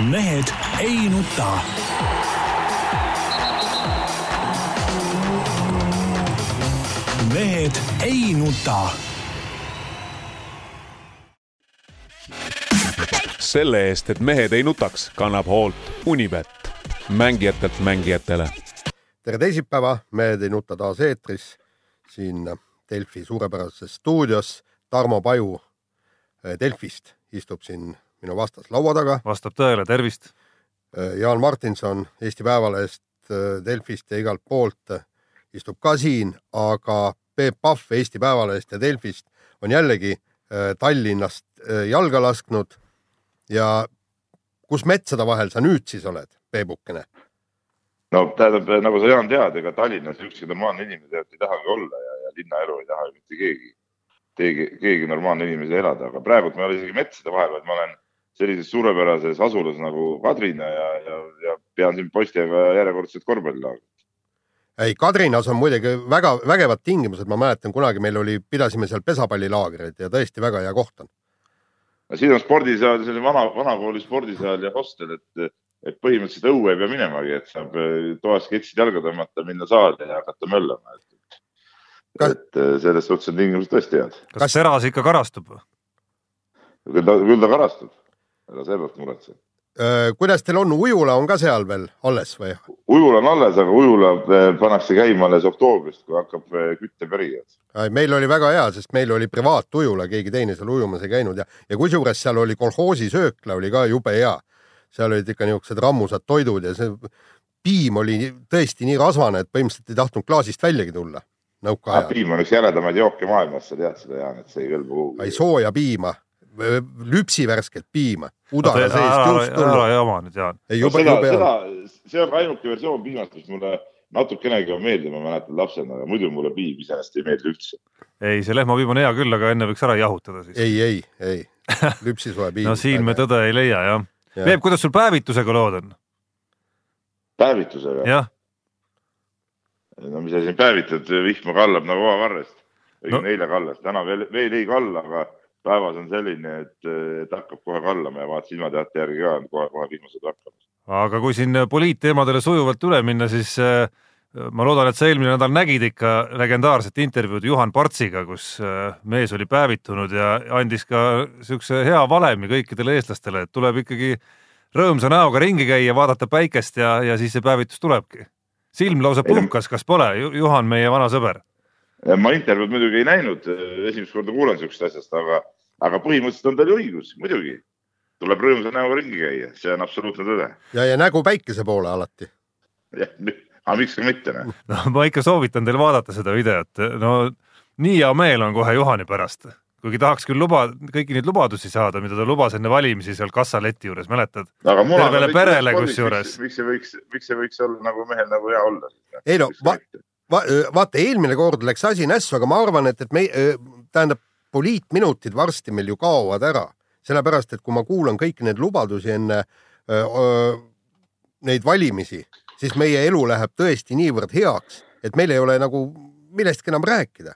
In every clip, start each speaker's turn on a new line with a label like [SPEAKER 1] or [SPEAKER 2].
[SPEAKER 1] mehed ei nuta. mehed ei nuta.
[SPEAKER 2] selle eest, et mehed ei nutaks, kannab hoolt Unibet, mängijatelt mängijatele.
[SPEAKER 3] tere teisipäeva, Mehed ei nuta taas eetris siin Delfi suurepärases stuudios. Tarmo Paju eh, Delfist istub siin minu vastas laua taga.
[SPEAKER 4] vastab tõele, tervist.
[SPEAKER 3] Jaan Martinson Eesti Päevalehest, Delfist ja igalt poolt istub ka siin, aga Peep Pahv Eesti Päevalehest ja Delfist on jällegi Tallinnast jalga lasknud. ja kus metsade vahel sa nüüd siis oled, Peebukene?
[SPEAKER 5] no tähendab, nagu sa Jaan tead, ega Tallinnas ükski normaalne inimene tegelikult ei tahagi olla ja, ja linnaelu ei taha mitte keegi, keegi, keegi normaalne inimene elada, aga praegult ma ei ole isegi metsade vahel, vaid ma olen sellises suurepärases asulas nagu Kadrina ja, ja, ja pean siin poistega järjekordset korvpallilaagrit.
[SPEAKER 3] ei, Kadrinas on muidugi väga vägevad tingimused, ma mäletan kunagi meil oli, pidasime seal pesapallilaagreid ja tõesti väga hea koht on.
[SPEAKER 5] siin on spordisaal, selline vana, vanakooli spordisaal ja hostel, et, et põhimõtteliselt õue ei pea minemagi, et saab toas ketsid jalga tõmmata, minna saali ja hakata möllama, et, Kas... et selles suhtes on tingimused tõesti head.
[SPEAKER 4] kas, kas teras ikka karastub?
[SPEAKER 5] küll ta, küll ta karastub ära sellest muretse.
[SPEAKER 3] kuidas teil on, ujula on ka seal veel alles või?
[SPEAKER 5] ujula on alles, aga ujula pannakse käima alles oktoobrist, kui hakkab kütteperiood.
[SPEAKER 3] meil oli väga hea, sest meil oli privaatujula, keegi teine seal ujumas ei käinud ja, ja kusjuures seal oli kolhoosi söökla oli ka jube hea. seal olid ikka niisugused rammusad toidud ja see piim oli tõesti nii rasvane, et põhimõtteliselt ei tahtnud klaasist väljagi tulla.
[SPEAKER 5] nõukaajal. piim on üks jäledamaid jooke maailmas, sa tead seda, Jaan, et see ei kõlba kuhugi.
[SPEAKER 3] ei, sooja piima lüpsivärsket piima. udara
[SPEAKER 4] no, seest just tulnud. ära jama nüüd, Jaan.
[SPEAKER 5] ei, jube, jube hea. see on ainuke versioon piimast, mis mulle natukenegi on meeldinud, ma mäletan lapsena, aga muidu mulle piim iseenesest ei meeldi üldse.
[SPEAKER 4] ei, see lehmapiim on hea küll, aga enne võiks ära jahutada siis.
[SPEAKER 3] ei, ei, ei, lüpsisoe piim
[SPEAKER 4] no siin me tõde ei leia, jah ja.. Peep, kuidas sul päevitusega lood on?
[SPEAKER 5] päevitusega?
[SPEAKER 4] jah.
[SPEAKER 5] no mis sa siin päevitad, vihma kallab nagu oavarrest. õigemini no. eile kallas, täna veel, veel ei kalla, aga päevas on selline, et, et hakkab kohe kallama ja vaatasin ilmateate järgi ka, kohe-kohe vihmased hakkavad.
[SPEAKER 4] aga kui siin poliitteemadele sujuvalt üle minna, siis äh, ma loodan, et sa eelmine nädal nägid ikka legendaarset intervjuud Juhan Partsiga, kus äh, mees oli päevitunud ja andis ka niisuguse hea valemi kõikidele eestlastele, et tuleb ikkagi rõõmsa näoga ringi käia, vaadata päikest ja, ja siis see päevitus tulebki. silm lausa puhkas, kas pole, Juhan, meie vana sõber?
[SPEAKER 5] Ma intervjuud muidugi ei näinud, esimest korda kuulen niisugusest asjast, aga aga põhimõtteliselt on tal ju õigus, muidugi. tuleb rõõmsa näoga ringi käia, see on absoluutne tõde.
[SPEAKER 3] ja, ja nägu päikese poole alati.
[SPEAKER 5] jah, aga miks ka mitte, noh.
[SPEAKER 4] no ma ikka soovitan teil vaadata seda videot, no nii hea meel on kohe Juhani pärast kuigi tahaks küll luba, kõiki neid lubadusi saada, mida ta lubas enne valimisi seal kassaleti juures, mäletad? tervele perele kusjuures.
[SPEAKER 5] miks see võiks, miks see võiks olla nagu mehel nagu hea olla?
[SPEAKER 3] ei no va, va, vaata, eelmine kord läks asi nässu, aga ma arvan, et, et me, tähendab, poliitminutid varsti meil ju kaovad ära, sellepärast et kui ma kuulan kõiki neid lubadusi enne öö, neid valimisi, siis meie elu läheb tõesti niivõrd heaks, et meil ei ole nagu millestki enam rääkida.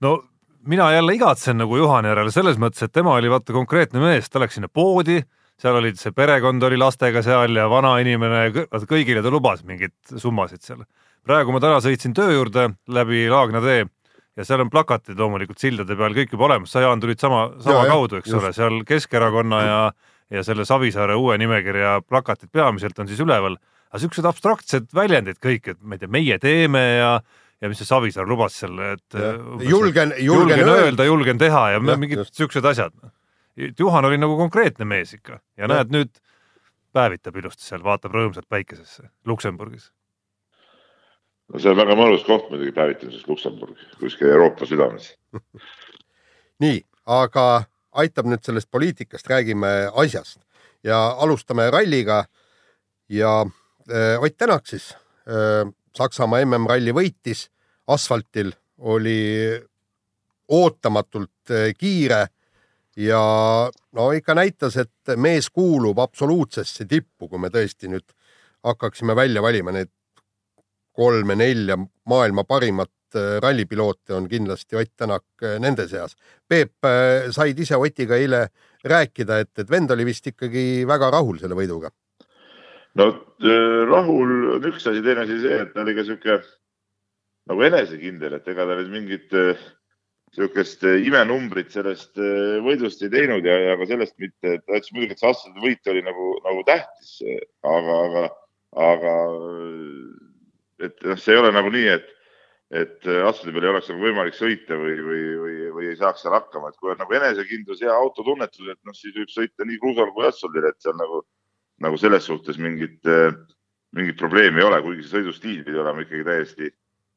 [SPEAKER 4] no mina jälle igatsen nagu Juhani järele selles mõttes, et tema oli vaata konkreetne mees, ta läks sinna poodi, seal olid see perekond oli lastega seal ja vanainimene, vaata kõigile ta lubas mingeid summasid seal. Praegu ma täna sõitsin töö juurde läbi Laagna tee ja seal on plakatid loomulikult sildade peal kõik juba olemas, sa Jaan tulid sama, sama ja, kaudu, eks just. ole, seal Keskerakonna ja, ja selle Savisaare uue nimekirja plakatid peamiselt on siis üleval, aga siuksed abstraktsed väljendid kõik, et ma ei tea, meie teeme ja ja mis see Savisaar lubas seal, et
[SPEAKER 3] julgen, julgen,
[SPEAKER 4] julgen öelda, julgen teha ja, ja mingid siuksed asjad. Juhan oli nagu konkreetne mees ikka. Ja, ja näed nüüd päevitab ilusti seal, vaatab rõõmsalt päikesesse Luksemburgis
[SPEAKER 5] no see on väga mõnus koht muidugi päevitamiseks Luksemburg, kuskil Euroopa südames.
[SPEAKER 3] Nii, aga aitab nüüd sellest poliitikast, räägime asjast. Ja alustame ralliga. Ja äh, Ott Tänak siis äh, Saksamaa MM-ralli võitis, asfaltil oli ootamatult äh, kiire. Ja no ikka näitas, et mees kuulub absoluutsesse tippu, kui me tõesti nüüd hakkaksime välja valima need kolme-nelja maailma parimat äh, rallipiloote on kindlasti Ott Tänak äh, nende seas. Peep, äh, said ise Otiga eile rääkida, et, et vend oli vist ikkagi väga rahul selle võiduga.
[SPEAKER 5] no rahul on üks asi, teine asi see, et ta oli ka sihuke nagu enesekindel, et ega ta nüüd mingit niisugust imenumbrit sellest võidust ei teinud ja, ja ka sellest mitte, ta ütles muidugi, et see aastane võit oli nagu, nagu tähtis, aga, aga, aga et noh, see ei ole nagu nii, et, et asfaldi peal ei oleks nagu võimalik sõita või, või, või, või ei saaks seal hakkama, et kui on nagu enesekindlus, hea autotunnetus, et noh, siis võib sõita nii kruusal kui asfaldil, et seal nagu, nagu selles suhtes mingit, mingit probleemi ei ole, kuigi see sõidustiil pidi olema ikkagi täiesti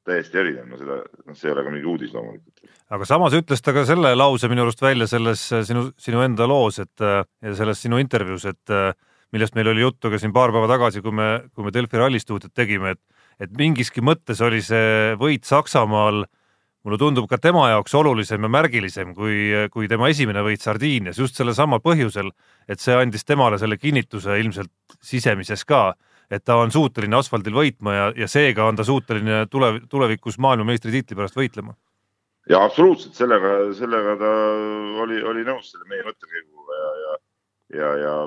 [SPEAKER 5] täiesti erinev, no seda, noh, see ei ole ka mingi uudis loomulikult.
[SPEAKER 4] aga samas ütles ta ka selle lause minu arust välja selles sinu, sinu enda loos, et ja selles sinu intervjuus, et millest meil oli juttu ka siin paar päeva tagasi, kui me, kui me Delfi rallistuudiot tegime, et et mingiski mõttes oli see võit Saksamaal mulle tundub ka tema jaoks olulisem ja märgilisem kui, kui tema esimene võit Sardiinias just sellel samal põhjusel, et see andis temale selle kinnituse ilmselt sisemises ka et ta on suuteline asfaldil võitma ja, ja seega on ta suuteline tule, tulevikus maailmameistritiitli pärast võitlema.
[SPEAKER 5] ja absoluutselt sellega, sellega ta oli, oli nõus selle meie mõttekäiguga ja, ja, ja, ja,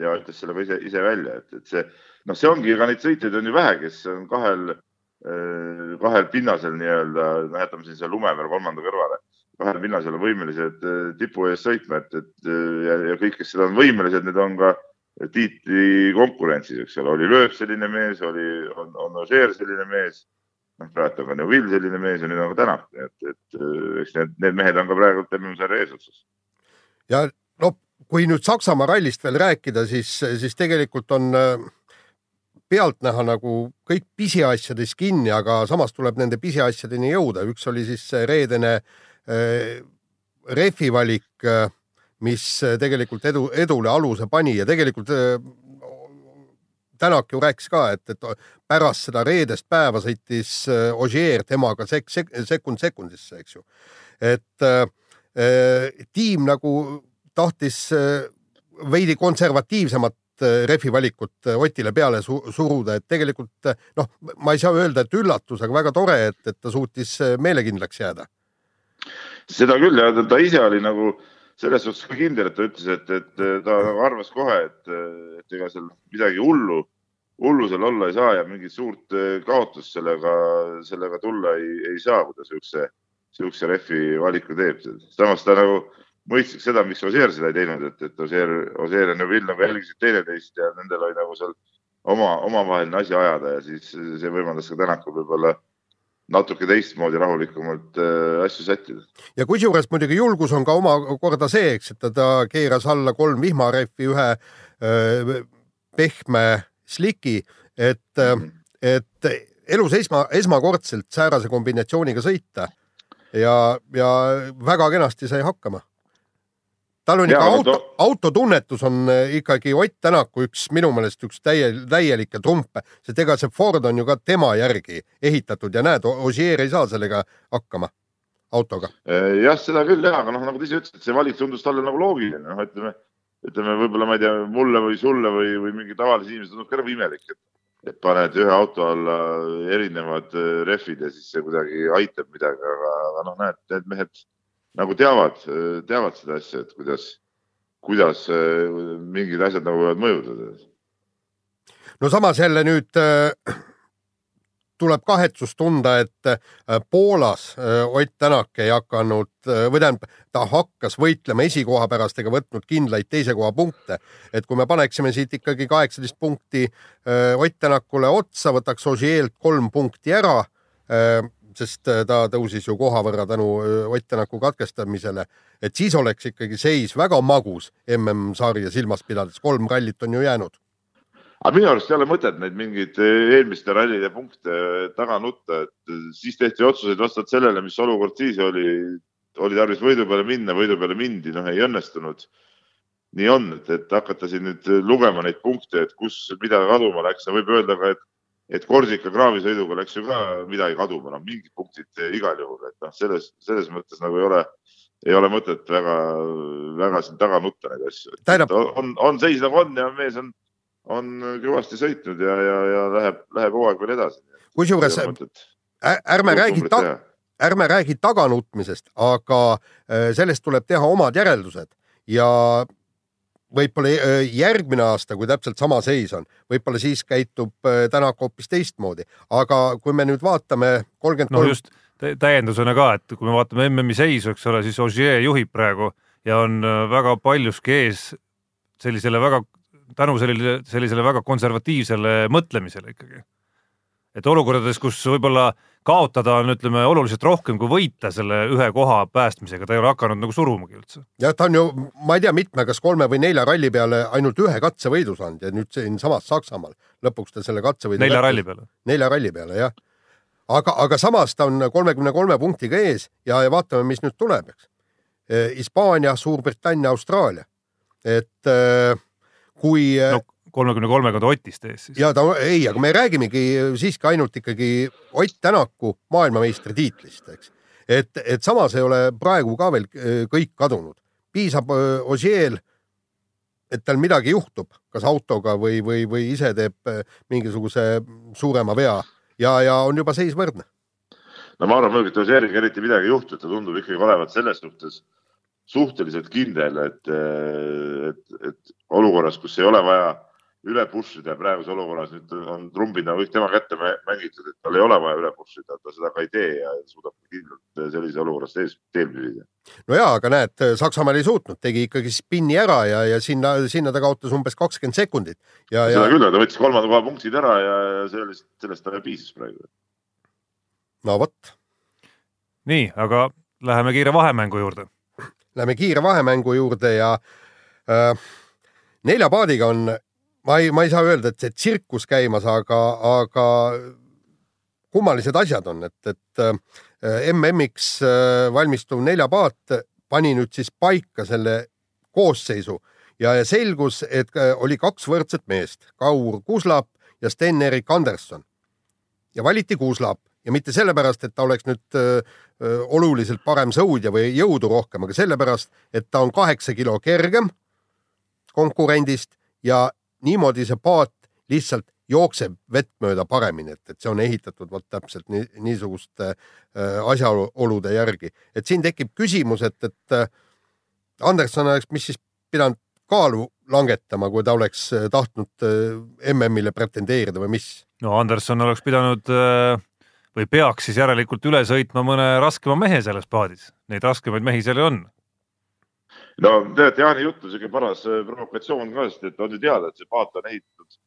[SPEAKER 5] ja ütles selle ise, ise välja, et, et see noh, see ongi, ega neid sõitjaid on ju vähe, kes on kahel, eh, kahel pinnasel nii-öelda, noh, jätame siin selle lume veel kolmanda kõrvale, kahel pinnasel on võimelised eh, tipu ees sõitma, et, et ja, ja kõik, kes seda on võimelised, need on ka tiitli konkurentsis, eks ole, oli Lööp selline mees, oli, on, on Ožeer selline mees. noh, praegu on ka Neuvill selline mees ja nüüd on ka Tänak, et, et eks need, need mehed on ka praegu MM-sarja eesotsas.
[SPEAKER 3] ja no kui nüüd Saksamaa rallist veel rääkida, siis, siis tegelikult on äh, pealtnäha nagu kõik pisiasjades kinni, aga samas tuleb nende pisiasjadeni jõuda. üks oli siis reedene äh, rehvi valik äh, mis äh, tegelikult edu, edule aluse pani ja tegelikult äh, Tänak ju rääkis ka, et, et pärast seda reedest päeva sõitis äh, Ogier temaga sek-, sek-, sekund sekundisse, eks ju. et tiim nagu tahtis veidi konservatiivsemat rehvi valikut Otile peale su suruda, et tegelikult noh, ma ei saa öelda, et üllatus, aga väga tore, et, et ta suutis meelekindlaks jääda.
[SPEAKER 5] seda küll ja ta ise oli nagu äh, selles suhtes ka kindel, et ta ütles, et, et ta arvas kohe, et, et ega seal midagi hullu, hullu seal olla ei saa ja mingit suurt kaotust sellega, sellega tulla ei, ei saa, kui ta siukse, siukse rehvi valiku teeb. samas ta nagu mõistis seda, miks Osier seda ei teinud, et, et Osier, Osier ja Neville nagu jälgisid teineteist ja nendel oli nagu seal oma, omavaheline asi ajada ja siis see võimaldas ka Tänakul võib-olla natuke teistmoodi rahulikumalt äh, asju sättida.
[SPEAKER 3] ja kusjuures muidugi julgus on ka omakorda see, eks, et ta, keeras alla kolm vihmarehvi, ühe äh, pehme sliki, et mm, -hmm. et elus esma, esmakordselt säärase kombinatsiooniga sõita ja, ja väga kenasti sai hakkama tal on ja, ikka auto to..., autotunnetus on eh, ikkagi Ott Tänaku üks minu meelest üks täie, täielikke trumpe, sest ega see Ford on ju ka tema järgi ehitatud ja näed, Ogier ei saa sellega hakkama, autoga.
[SPEAKER 5] Eh, jah, seda küll jah, aga noh, nagu te ise ütlesite, see valik tundus talle nagu loogiline, noh, ütleme, ütleme võib-olla ma ei tea, mulle või sulle või, või mingi tavalise inimese tundub ka nagu imelik, et et paned ühe auto alla erinevad eh, rehvid ja siis see kuidagi aitab midagi, aga, aga noh, näed, need mehed nagu teavad, teavad seda asja, et kuidas, kuidas äh, mingid asjad nagu võivad mõjuda.
[SPEAKER 3] no samas jälle nüüd äh, tuleb kahetsust tunda, et äh, Poolas Ott Tänak ei hakanud või tähendab, ta hakkas võitlema esikoha pärast ega võtnud kindlaid teise koha punkte. et kui me paneksime siit ikkagi kaheksateist punkti Ott Tänakule otsa, võtaks Ožeelt kolm punkti ära sest äh, ta tõusis ju koha võrra tänu äh, Ott Tänaku katkestamisele, et siis oleks ikkagi seis väga magus MM-sarja silmas pidades, kolm rallit on ju jäänud.
[SPEAKER 5] aga minu arust ei ole mõtet neid mingeid äh, eelmiste rallide punkte taga nutta, et siis tehti otsuseid vastavalt sellele, mis olukord siis oli, oli tarvis võidu peale minna, võidu peale mindi, noh ei õnnestunud. nii on, et, et hakata siin nüüd lugema neid punkte, et kus, mida kaduma läks, võib öelda ka, et et Korsika kraavisõiduga läks ju ka midagi kaduma, noh mingid punktid igal juhul, et noh, selles, selles mõttes nagu ei ole, ei ole mõtet väga, väga siin taga nutta neid asju. on, on seis nagu on ja mees on, on kõvasti sõitnud ja, ja, ja läheb, läheb hooaeg veel edasi.
[SPEAKER 3] kusjuures ärme räägi ta, ärme räägi taganutmisest, aga äh, sellest tuleb teha omad järeldused ja võib-olla äh, järgmine aasta, kui täpselt sama seis on, võib-olla siis käitub äh, Tänak hoopis teistmoodi, aga kui me nüüd vaatame kolmkümmend
[SPEAKER 4] no just tä- täiendusena ka, et kui me vaatame MM-i seisu, eks ole, siis Ogier juhib praegu ja on äh, väga paljuski ees sellisele väga, tänu sellele, sellisele väga konservatiivsele mõtlemisele ikkagi. et olukordades, kus võib-olla kaotada on, ütleme, oluliselt rohkem kui võita selle ühe koha päästmisega, ta ei ole hakanud nagu surumagi üldse.
[SPEAKER 3] jah, ta on ju, ma ei tea, mitme, kas kolme või nelja ralli peale ainult ühe katsevõidu saanud ja nüüd siinsamas Saksamaal lõpuks ta selle katsevõidu
[SPEAKER 4] nelja
[SPEAKER 3] kätte-
[SPEAKER 4] ralli peale.
[SPEAKER 3] nelja ralli peale jah. aga, aga samas ta on kolmekümne kolme punktiga ees ja, ja vaatame, mis nüüd tuleb, eks. Hispaania, Suurbritannia, Austraalia, et äh, kui
[SPEAKER 4] no kolmekümne kolmega ta Otist ees siis.
[SPEAKER 3] ja ta ei, aga me räägimegi siiski ainult ikkagi Ott Tänaku maailmameistritiitlist, eks. et, et samas ei ole praegu ka veel äh, kõik kadunud, piisab äh, Ožeel, et tal midagi juhtub, kas autoga või, või, või ise teeb äh, mingisuguse suurema vea ja, ja on juba seis võrdne.
[SPEAKER 5] no ma arvan muidugi, et Ožeeriga eriti midagi ei juhtu, et ta tundub ikkagi olevat selles suhtes suhteliselt kindel, et, et, et olukorras, kus ei ole vaja üle push ida ja praeguses olukorras nüüd on trumbid nagu kõik tema kätte mä- mängitud, et tal ei ole vaja üle push ida, ta seda ka ei tee ja suudab kindlalt sellises olukorras ees, teel püsida.
[SPEAKER 3] no ja, aga näed, Saksamaal ei suutnud, tegi ikkagi spinni ära ja, ja sinna, sinna ta kaotas umbes kakskümmend sekundit ja, ja
[SPEAKER 5] seda küll, aga ta võttis kolmanda koha punktid ära ja ja sellest, sellest talle piisas praegu.
[SPEAKER 3] no vot
[SPEAKER 4] nii, aga läheme kiire vahemängu juurde.
[SPEAKER 3] Läheme kiire vahemängu juurde ja äh, nelja paadiga on, ma ei, ma ei saa öelda, et see tsirkus käimas, aga, aga kummalised asjad on, et, et äh, MM-iks äh, valmistuv neljapaat pani nüüd siis paika selle koosseisu ja, ja selgus, et äh, oli kaks võrdset meest, Kaur Kuslap ja Sten-Erik Anderson. ja valiti Kuslap ja mitte sellepärast, et ta oleks nüüd öö, oluliselt parem sõudja või jõudu rohkem, aga sellepärast, et ta on kaheksa kilo kergem konkurendist ja niimoodi see paat lihtsalt jookseb vett mööda paremini, et, et see on ehitatud vot täpselt nii, niisuguste äh, asjaolude järgi, et siin tekib küsimus, et, et äh, Anderson oleks, mis siis pidanud kaalu langetama, kui ta oleks äh, tahtnud äh, MM-ile pretendeerida või mis?
[SPEAKER 4] no Anderson oleks pidanud äh, või peaks siis järelikult üle sõitma mõne raskema mehe selles paadis. Neid raskemaid mehi seal ju on.
[SPEAKER 5] No tead, Jaani jutt on siuke paras äh, provokatsioon ka, sest et on ju teada, et see paat on ehitatud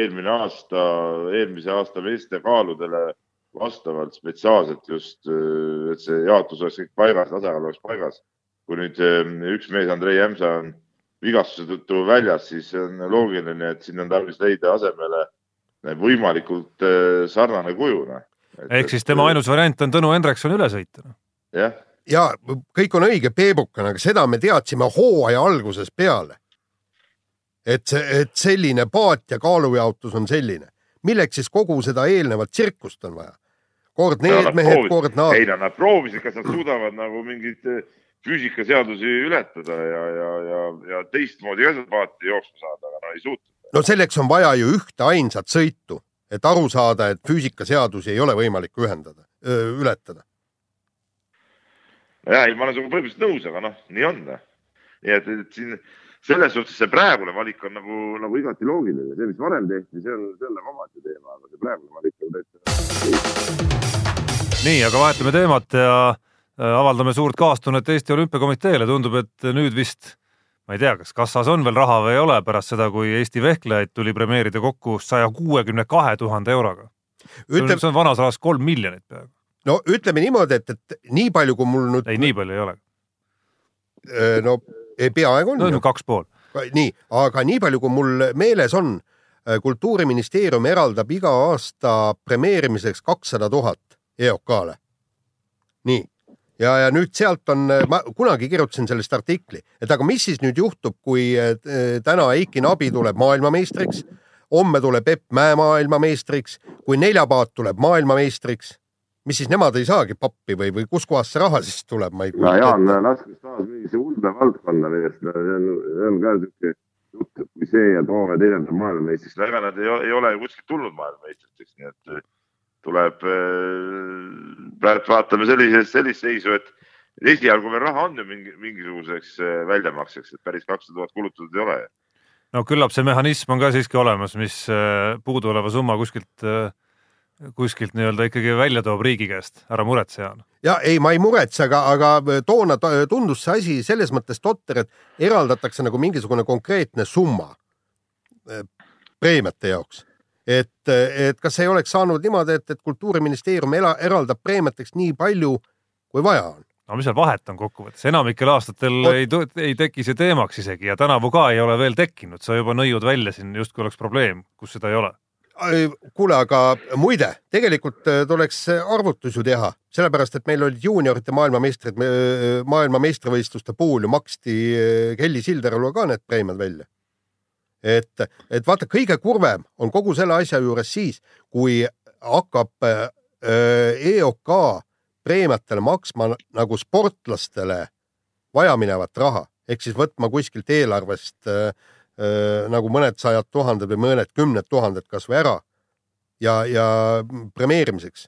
[SPEAKER 5] eelmine aasta, eelmise aasta meeste kaaludele vastavalt spetsiaalselt just, äh, et see jaotus oleks kõik paigas, tasakaal oleks paigas. kui nüüd äh, üks mees, Andrei Jämsa on vigastuse tõttu väljas, siis on loogiline, et siin on tarvis leida asemele võimalikult sarnane kuju. noh.
[SPEAKER 4] ehk siis tema ainus variant on Tõnu Hendrikson üle sõita. noh.
[SPEAKER 5] jah,
[SPEAKER 3] ja kõik on õige peebukana, aga seda me teadsime hooaja algusest peale. et see, et selline paat ja kaalujaotus on selline, milleks siis kogu seda eelnevat tsirkust on vaja? kord need mehed, kord nad.
[SPEAKER 5] ei no nad proovisid, kas nad suudavad nagu mingeid äh, füüsikaseadusi ületada ja, ja, ja, ja teistmoodi ka seda paati jooksma saada, aga no ei suutnud.
[SPEAKER 3] no selleks on vaja ju ühte ainsat sõitu, et aru saada, et füüsikaseadusi ei ole võimalik ühendada, ületada.
[SPEAKER 5] Ja ei, ma olen sinuga põhimõtteliselt nõus, aga noh, nii on. nii et, et siin selles suhtes see praegune valik on nagu, nagu igati loogiline, see, mis varem tehti, see on, see on nagu omaette teema, aga see praegune valik on täitsa.
[SPEAKER 4] nii, aga vahetame teemat ja äh, avaldame suurt kaastunnet Eesti Olümpiakomiteele, tundub, et nüüd vist ma ei tea, kas kassas on veel raha või ei ole pärast seda, kui Eesti vehklejaid tuli premeerida kokku saja kuuekümne kahe tuhande euroga.
[SPEAKER 3] Ütleb...
[SPEAKER 4] see on vanas rahas kolm miljonit peaaegu.
[SPEAKER 3] No ütleme niimoodi, et, et nii palju, kui mul nüüd.
[SPEAKER 4] ei, nii palju ei ole.
[SPEAKER 3] no peaaegu on.
[SPEAKER 4] no, no kaks pool.
[SPEAKER 3] nii, aga nii palju, kui mul meeles on, kultuuriministeerium eraldab iga aasta premeerimiseks kakssada tuhat EOK-le. nii ja, ja nüüd sealt on, ma kunagi kirjutasin sellest artikli, et aga mis siis nüüd juhtub, kui täna Eiki Nabi tuleb maailmameistriks, homme tuleb Epp Mäe maailmameistriks, kui Neljapaat tuleb maailmameistriks, mis siis nemad ei saagi pappi või, või kuskohast see raha siis tuleb, ma ei
[SPEAKER 5] ette. Jaan, laske taas mingisse ulme valdkonna millest, see on, see on ka siuke jutt, et kui see ja toome teisendab maailmameistriks, no ega nad ei, ei ole ju kuskilt tulnud maailmameistriteks, nii et tuleb, praegu vaatame sellises, sellist seisu, et, esialgu veel raha on ju mingi, mingisuguseks äh, väljamakseks, et päris kakssada tuhat kulutatud ei ole.
[SPEAKER 4] no küllap see mehhanism on ka siiski olemas, mis äh, puuduoleva summa kuskilt, kuskilt nii-öelda ikkagi välja toob riigi käest, ära muretse, Jaan.
[SPEAKER 3] ja ei, ma ei muretse, aga, aga toona tundus see asi selles mõttes totter, et eraldatakse nagu mingisugune konkreetne summa preemiate jaoks et, et kas ei oleks saanud niimoodi, et, et kultuuriministeerium ela, eraldab preemiateks nii palju, kui vaja on?
[SPEAKER 4] no mis seal vahet on kokkuvõttes, enamikel aastatel no. ei, ei teki see teemaks isegi ja tänavu ka ei ole veel tekkinud, sa juba nõiud välja siin justkui oleks probleem, kus seda ei ole.
[SPEAKER 3] Kuule, aga muide, tegelikult äh, tuleks arvutus ju teha, sellepärast et meil olid juuniorite maailmameistrid, maailmameistrivõistluste puhul ju maksti äh, Kelly Silderule ka need preemiad välja. Et, et vaata, kõige kurvem on kogu selle asja juures siis, kui hakkab äh, EOK preemiatele maksma nagu sportlastele vajaminevat raha ehk siis võtma kuskilt eelarvest äh, äh, nagu mõned sajad tuhanded või mõned kümned tuhanded kasvõi ära ja, ja premeerimiseks.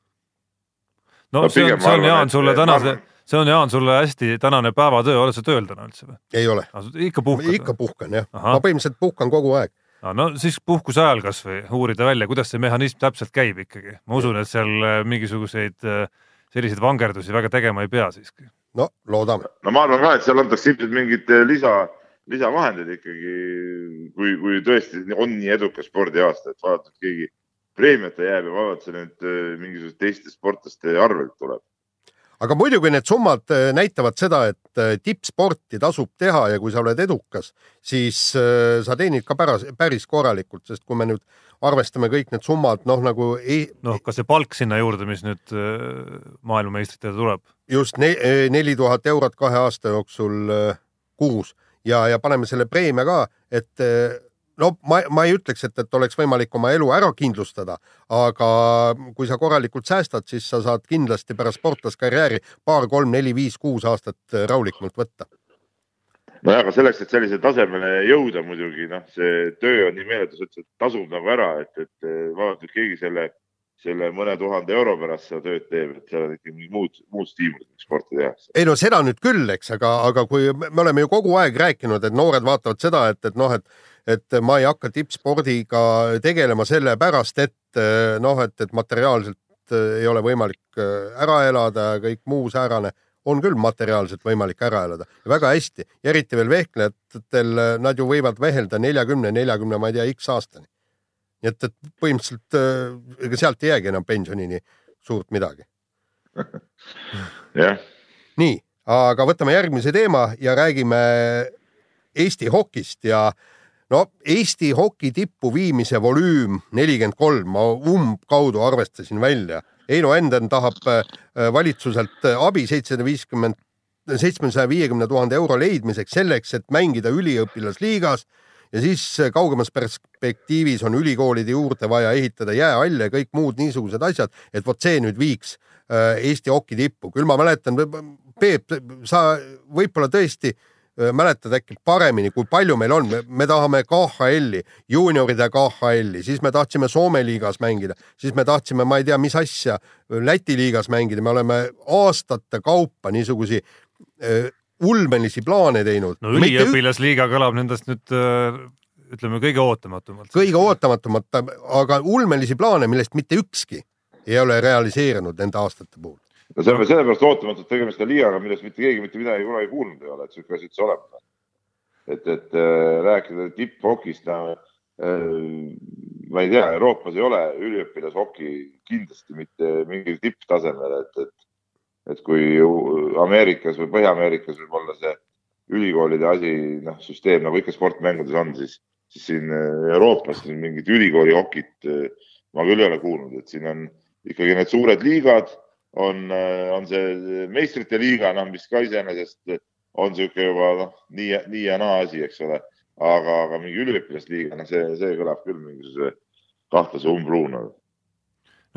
[SPEAKER 4] no, no see on, see on Jaan sulle tänase see on, Jaan, sulle hästi tänane päevatöö, oled sa tööl täna üldse või?
[SPEAKER 3] ei ole.
[SPEAKER 4] ikka puhkad?
[SPEAKER 3] ikka puhkan jah, ma põhimõtteliselt puhkan kogu aeg.
[SPEAKER 4] no siis puhkuse ajal kasvõi uurida välja, kuidas see mehhanism täpselt käib ikkagi. ma usun, et seal äh, mingisuguseid äh, selliseid vangerdusi väga tegema ei pea siiski.
[SPEAKER 3] no loodame.
[SPEAKER 5] no ma arvan ka, et seal antakse ilmselt mingid äh, lisa, lisavahendid ikkagi, kui, kui tõesti on nii edukas spordiaasta, et vaadata, et keegi preemiata jääb ja vaadata, see nüüd mingisuguste teiste sportlaste arvelt tuleb
[SPEAKER 3] aga muidugi need summad äh, näitavad seda, et äh, tippsporti tasub teha ja kui sa oled edukas, siis äh, sa teenid ka päras, päris korralikult, sest kui me nüüd arvestame kõik need summad, noh nagu ei.
[SPEAKER 4] noh, kas see palk sinna juurde, mis nüüd maailmameistritele tuleb?
[SPEAKER 3] just neli tuhat eurot kahe aasta jooksul kuus ja, ja paneme selle preemia ka, et no ma, ma ei ütleks, et, et oleks võimalik oma elu ära kindlustada, aga kui sa korralikult säästad, siis sa saad kindlasti pärast sportlaskarjääri paar, kolm, neli, viis, kuus aastat rahulikumalt võtta.
[SPEAKER 5] nojah, aga selleks, et sellisele tasemele jõuda muidugi noh, see töö on nii meeletus, et see tasub nagu ära, et, et vaadata, et keegi selle, selle mõne tuhande euro pärast seda tööd teeb, et seal on ikkagi mingid muud, muud stiimulid, miks sporti tehakse.
[SPEAKER 3] ei no seda nüüd küll, eks, aga, aga kui me oleme ju kogu aeg rääkinud, et noored vaatavad seda, et, et noh, et et ma ei hakka tippspordiga tegelema sellepärast, et noh, et, et materiaalselt äh, ei ole võimalik äh, ära elada ja kõik muu säärane on küll materiaalselt võimalik ära elada väga hästi eriti veel vehklejatel, nad ju võivad vehelda neljakümne, neljakümne, ma ei tea, X aastani. Nii et, et põhimõtteliselt ega sealt ei jäägi enam pensionini suurt midagi.
[SPEAKER 5] jah.
[SPEAKER 3] nii, aga võtame järgmise teema ja räägime Eesti hokist ja äh, no Eesti hoki tippu viimise volüüm nelikümmend kolm, ma umbkaudu arvestasin välja. Heino Enden tahab äh, valitsuselt äh, abi seitsesada viiskümmend, seitsmesaja viiekümne tuhande euro leidmiseks selleks, et mängida üliõpilasliigas ja siis äh, kaugemas perspektiivis on ülikoolide juurde vaja ehitada jäähalle ja kõik muud niisugused asjad, et vot see nüüd viiks Eesti hoki tippu. küll ma mäletan, Peep, sa võib-olla tõesti äh, mäletad äkki paremini, kui palju meil on, me tahame KHL-i, juunioride KHL-i, siis me tahtsime Soome liigas mängida, siis me tahtsime, ma ei tea, mis asja, Läti liigas mängida, me oleme aastate kaupa niisugusi äh, ulmelisi plaane teinud.
[SPEAKER 4] no üliõpilasliiga kõlab nendest nüüd ütleme kõige ootamatumalt.
[SPEAKER 3] kõige ootamatumalt, aga ulmelisi plaane, millest mitte ükski ei ole realiseerunud nende aastate puhul
[SPEAKER 5] no see on sellepärast ootamatult tegemist on liigaga, millest mitte keegi mitte midagi kunagi kuulnud ei ole, et sihuke asi üldse olemas on. et, et äh, rääkida tipphokist äh,, ma ei tea, Euroopas ei ole üliõpilashoki kindlasti mitte mingil tipptasemel, et, et, et kui Ameerikas või Põhja-Ameerikas võib olla see ülikoolide asi, noh, süsteem nagu ikka sportmängudes on, siis, siis siin äh, Euroopas siin mingit ülikooli hokit äh, ma küll ei ole kuulnud, et siin on ikkagi need suured liigad on, äh, on see meistrite liiga, noh, mis ka iseenesest on niisugune juba noh, nii, nii ja naa asi, eks ole. aga, aga mingi üliõpilasliiga, noh, see, see kõlab küll mingisuguse kahtlase umbluuna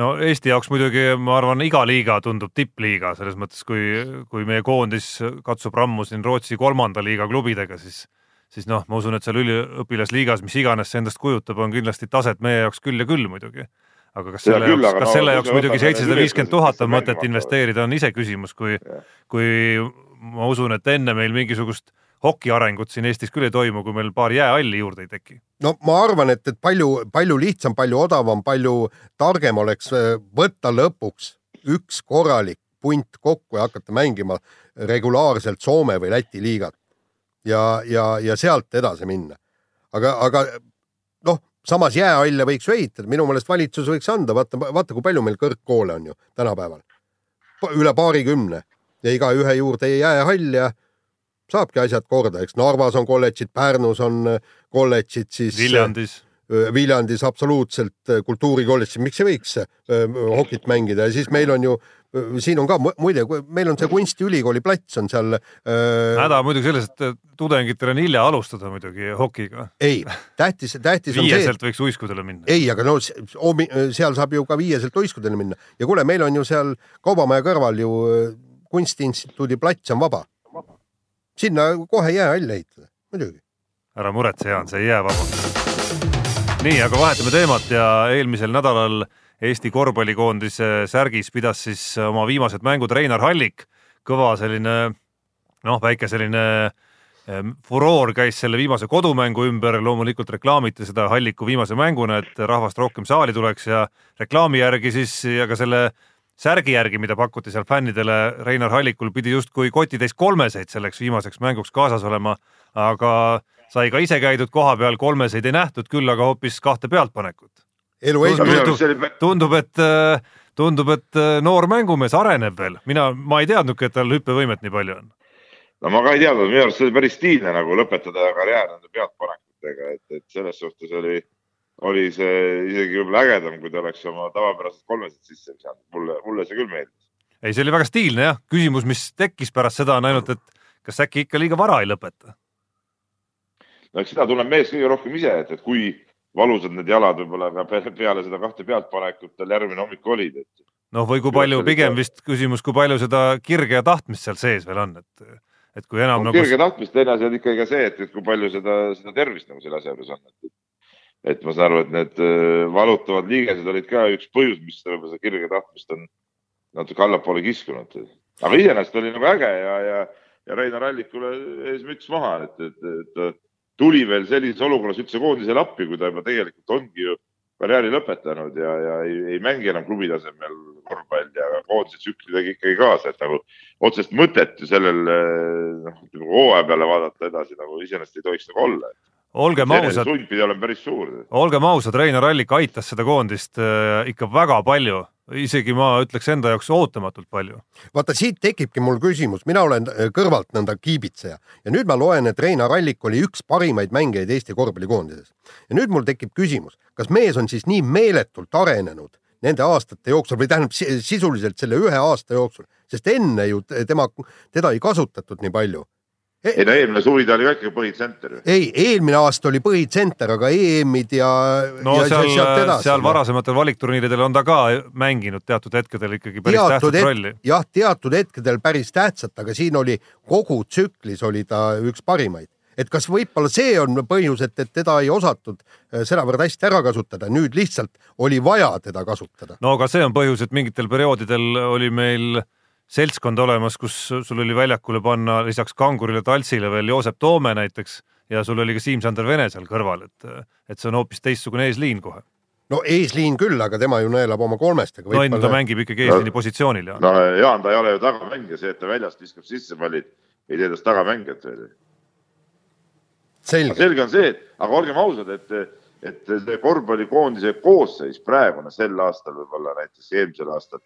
[SPEAKER 4] no Eesti jaoks muidugi, ma arvan, iga liiga tundub tippliiga selles mõttes, kui, kui meie koondis katsub rammu siin Rootsi kolmanda liiga klubidega, siis, siis noh, ma usun, et seal üliõpilasliigas, mis iganes see endast kujutab, on kindlasti taset meie jaoks küll ja küll muidugi. Aga kas selle
[SPEAKER 5] küll,
[SPEAKER 4] jaoks, kas
[SPEAKER 5] no
[SPEAKER 4] selle jaoks muidugi seitsesada viiskümmend tuhat on mõtet investeerida, on iseküsimus, kui kui ma usun, et enne meil mingisugust hoki arengut siin Eestis küll ei toimu, kui meil paar jäähalli juurde ei teki.
[SPEAKER 3] no ma arvan, et, et palju, palju lihtsam, palju odavam, palju targem oleks äh, võtta lõpuks üks korralik punt kokku ja hakata mängima regulaarselt Soome või Läti liigat ja, ja, ja sealt edasi minna. aga, aga noh, samas jäähalle võiks ju ehitada, minu meelest valitsus võiks anda, vaata, vaata, kui palju meil kõrgkoole on ju tänapäeval. üle paarikümne ja igaühe juurde jäähall ja saabki asjad korda, eks Narvas on kolledžid, Pärnus on äh, kolledžid, siis
[SPEAKER 4] Viljandis,
[SPEAKER 3] äh, Viljandis absoluutselt äh, kultuurikolledžid, miks ei võiks äh, hokit mängida ja siis meil on ju äh, siin on ka mu- muide, meil on see kunstiülikooli plats on seal äh,
[SPEAKER 4] häda muidugi selles, et tudengitel on hilja alustada muidugi hokiga.
[SPEAKER 3] ei, tähtis, tähtis on see,
[SPEAKER 4] viieselt võiks uiskudele minna.
[SPEAKER 3] ei, aga no seal saab ju ka viieselt uiskudele minna ja kuule, meil on ju seal Kaubamaja kõrval ju äh, kunstiinstituudi plats on vaba. Sinna kohe jäähall ehitada, muidugi.
[SPEAKER 4] ära muretse, Jaan, see ei jää vabaks. nii, aga vahetame teemat ja eelmisel nädalal Eesti korvpallikoondise särgis pidas siis oma viimased mängud Reinar Hallik. kõva selline noh, väike selline furoor käis selle viimase kodumängu ümber, loomulikult reklaamiti seda Halliku viimase mänguna, et rahvast rohkem saali tuleks ja reklaami järgi siis ja ka selle särgi järgi, mida pakuti seal fännidele, Reinar Hallikul pidi justkui kotitäis kolmeseid selleks viimaseks mänguks kaasas olema, aga sai ka ise käidud koha peal, kolmeseid ei nähtud, küll aga hoopis kahte pealtpanekut. Tundub- tundub, et tundub, et noor mängumees areneb veel, mina, ma ei teadnudki, et tal hüppevõimet nii palju on.
[SPEAKER 5] no ma ka ei teadnud, minu arust see oli päris stiilne nagu lõpetada karjäär nende pealtpanekutega, et, et selles suhtes oli, oli see isegi võib-olla ägedam, kui ta oleks oma tavapärased kolmesed sisse visanud. mulle, mulle see küll meeldis.
[SPEAKER 4] ei, see oli väga stiilne jah, küsimus, mis tekkis pärast seda on ainult, et kas äkki ikka liiga vara ei lõpeta?
[SPEAKER 5] no eks seda tunneb mees kõige rohkem ise, et, et kui valusad need jalad võib-olla ka peale, seda kahte pealtpanekut tal järgmine hommik olid, et
[SPEAKER 4] noh, või kui palju, pigem vist küsimus, kui palju seda kirge ja tahtmist seal sees veel on, et et kui enam
[SPEAKER 5] no,
[SPEAKER 4] nagu
[SPEAKER 5] kirge tahtmist, teine asi on ikkagi ka see, et, et kui palju seda, seda tervist nagu selle asja juures on, et et ma saan aru, et need äh, valutavad liigesed olid ka üks põhjus, mis võib-olla seda kirge tahtmist on natuke allapoole kiskunud. aga iseenesest oli nagu äge ja, ja, ja Reinar Allikule ees müts maha, et, et, et tuli veel sellises olukorras üldse koondisele appi, kui ta juba tegelikult ongi ju karjääri lõpetanud ja, ja ei, ei mängi enam klubi tasemel korvpalli, aga koondise tsükli tegi ikkagi kaasa, et nagu otsest mõtet ju sellel noh, ütleme hooaja peale vaadata edasi nagu iseenesest ei tohiks nagu olla.
[SPEAKER 4] Olgem ausad, olgem ausad, Reinar Allik aitas seda koondist äh, ikka väga palju, isegi ma ütleks enda jaoks ootamatult palju.
[SPEAKER 3] vaata, siit tekibki mul küsimus, mina olen äh, kõrvalt nõnda kiibitseja. Ja nüüd ma loen, et Reinar Allik oli üks parimaid mängijaid Eesti korvpallikoondises. ja nüüd mul tekib küsimus, kas mees on siis nii meeletult arenenud nende aastate jooksul või tähendab si- sisuliselt selle ühe aasta jooksul, sest enne ju tema, teda ei kasutatud nii palju.
[SPEAKER 5] Ei no eelmine suvi ta oli ka ikkagi põhitsenter ju.
[SPEAKER 3] ei, eelmine aasta oli põhitsenter, aga EM-id ja.
[SPEAKER 4] no
[SPEAKER 3] ja
[SPEAKER 4] seal,
[SPEAKER 3] edasi,
[SPEAKER 4] seal
[SPEAKER 3] noh.
[SPEAKER 4] varasematel valikturniiridel on ta ka mänginud teatud hetkedel ikkagi päris
[SPEAKER 3] teatud
[SPEAKER 4] tähtsat
[SPEAKER 3] hetk-
[SPEAKER 4] rolli.
[SPEAKER 3] jah, teatud hetkedel päris tähtsat, aga siin oli kogu tsüklis oli ta üks parimaid et kas võib-olla see on põhjus, et, et teda ei osatud äh, sedavõrd hästi ära kasutada, nüüd lihtsalt oli vaja teda kasutada.
[SPEAKER 4] no aga see on põhjus, et mingitel perioodidel oli meil seltskond olemas, kus sul oli väljakule panna lisaks Kangurile, Taltsile veel Joosep Toome näiteks ja sul oli ka Siim-Sander Vene seal kõrval, et, et see on hoopis teistsugune eesliin kohe.
[SPEAKER 3] no eesliin küll, aga tema ju neelab oma kolmestega.
[SPEAKER 4] no enne ta mängib ikkagi eesliini positsioonil ja
[SPEAKER 5] no Jaan, ta ei ole ju tagamängija, see, et ta väljast viskab sisse pallid, ei tee tast tagamängijat veel.
[SPEAKER 3] selge,
[SPEAKER 5] selge on see, et aga olgem ausad, et, et see korvpallikoondise koosseis praegune sel aastal võib-olla näiteks eelmisel aastal,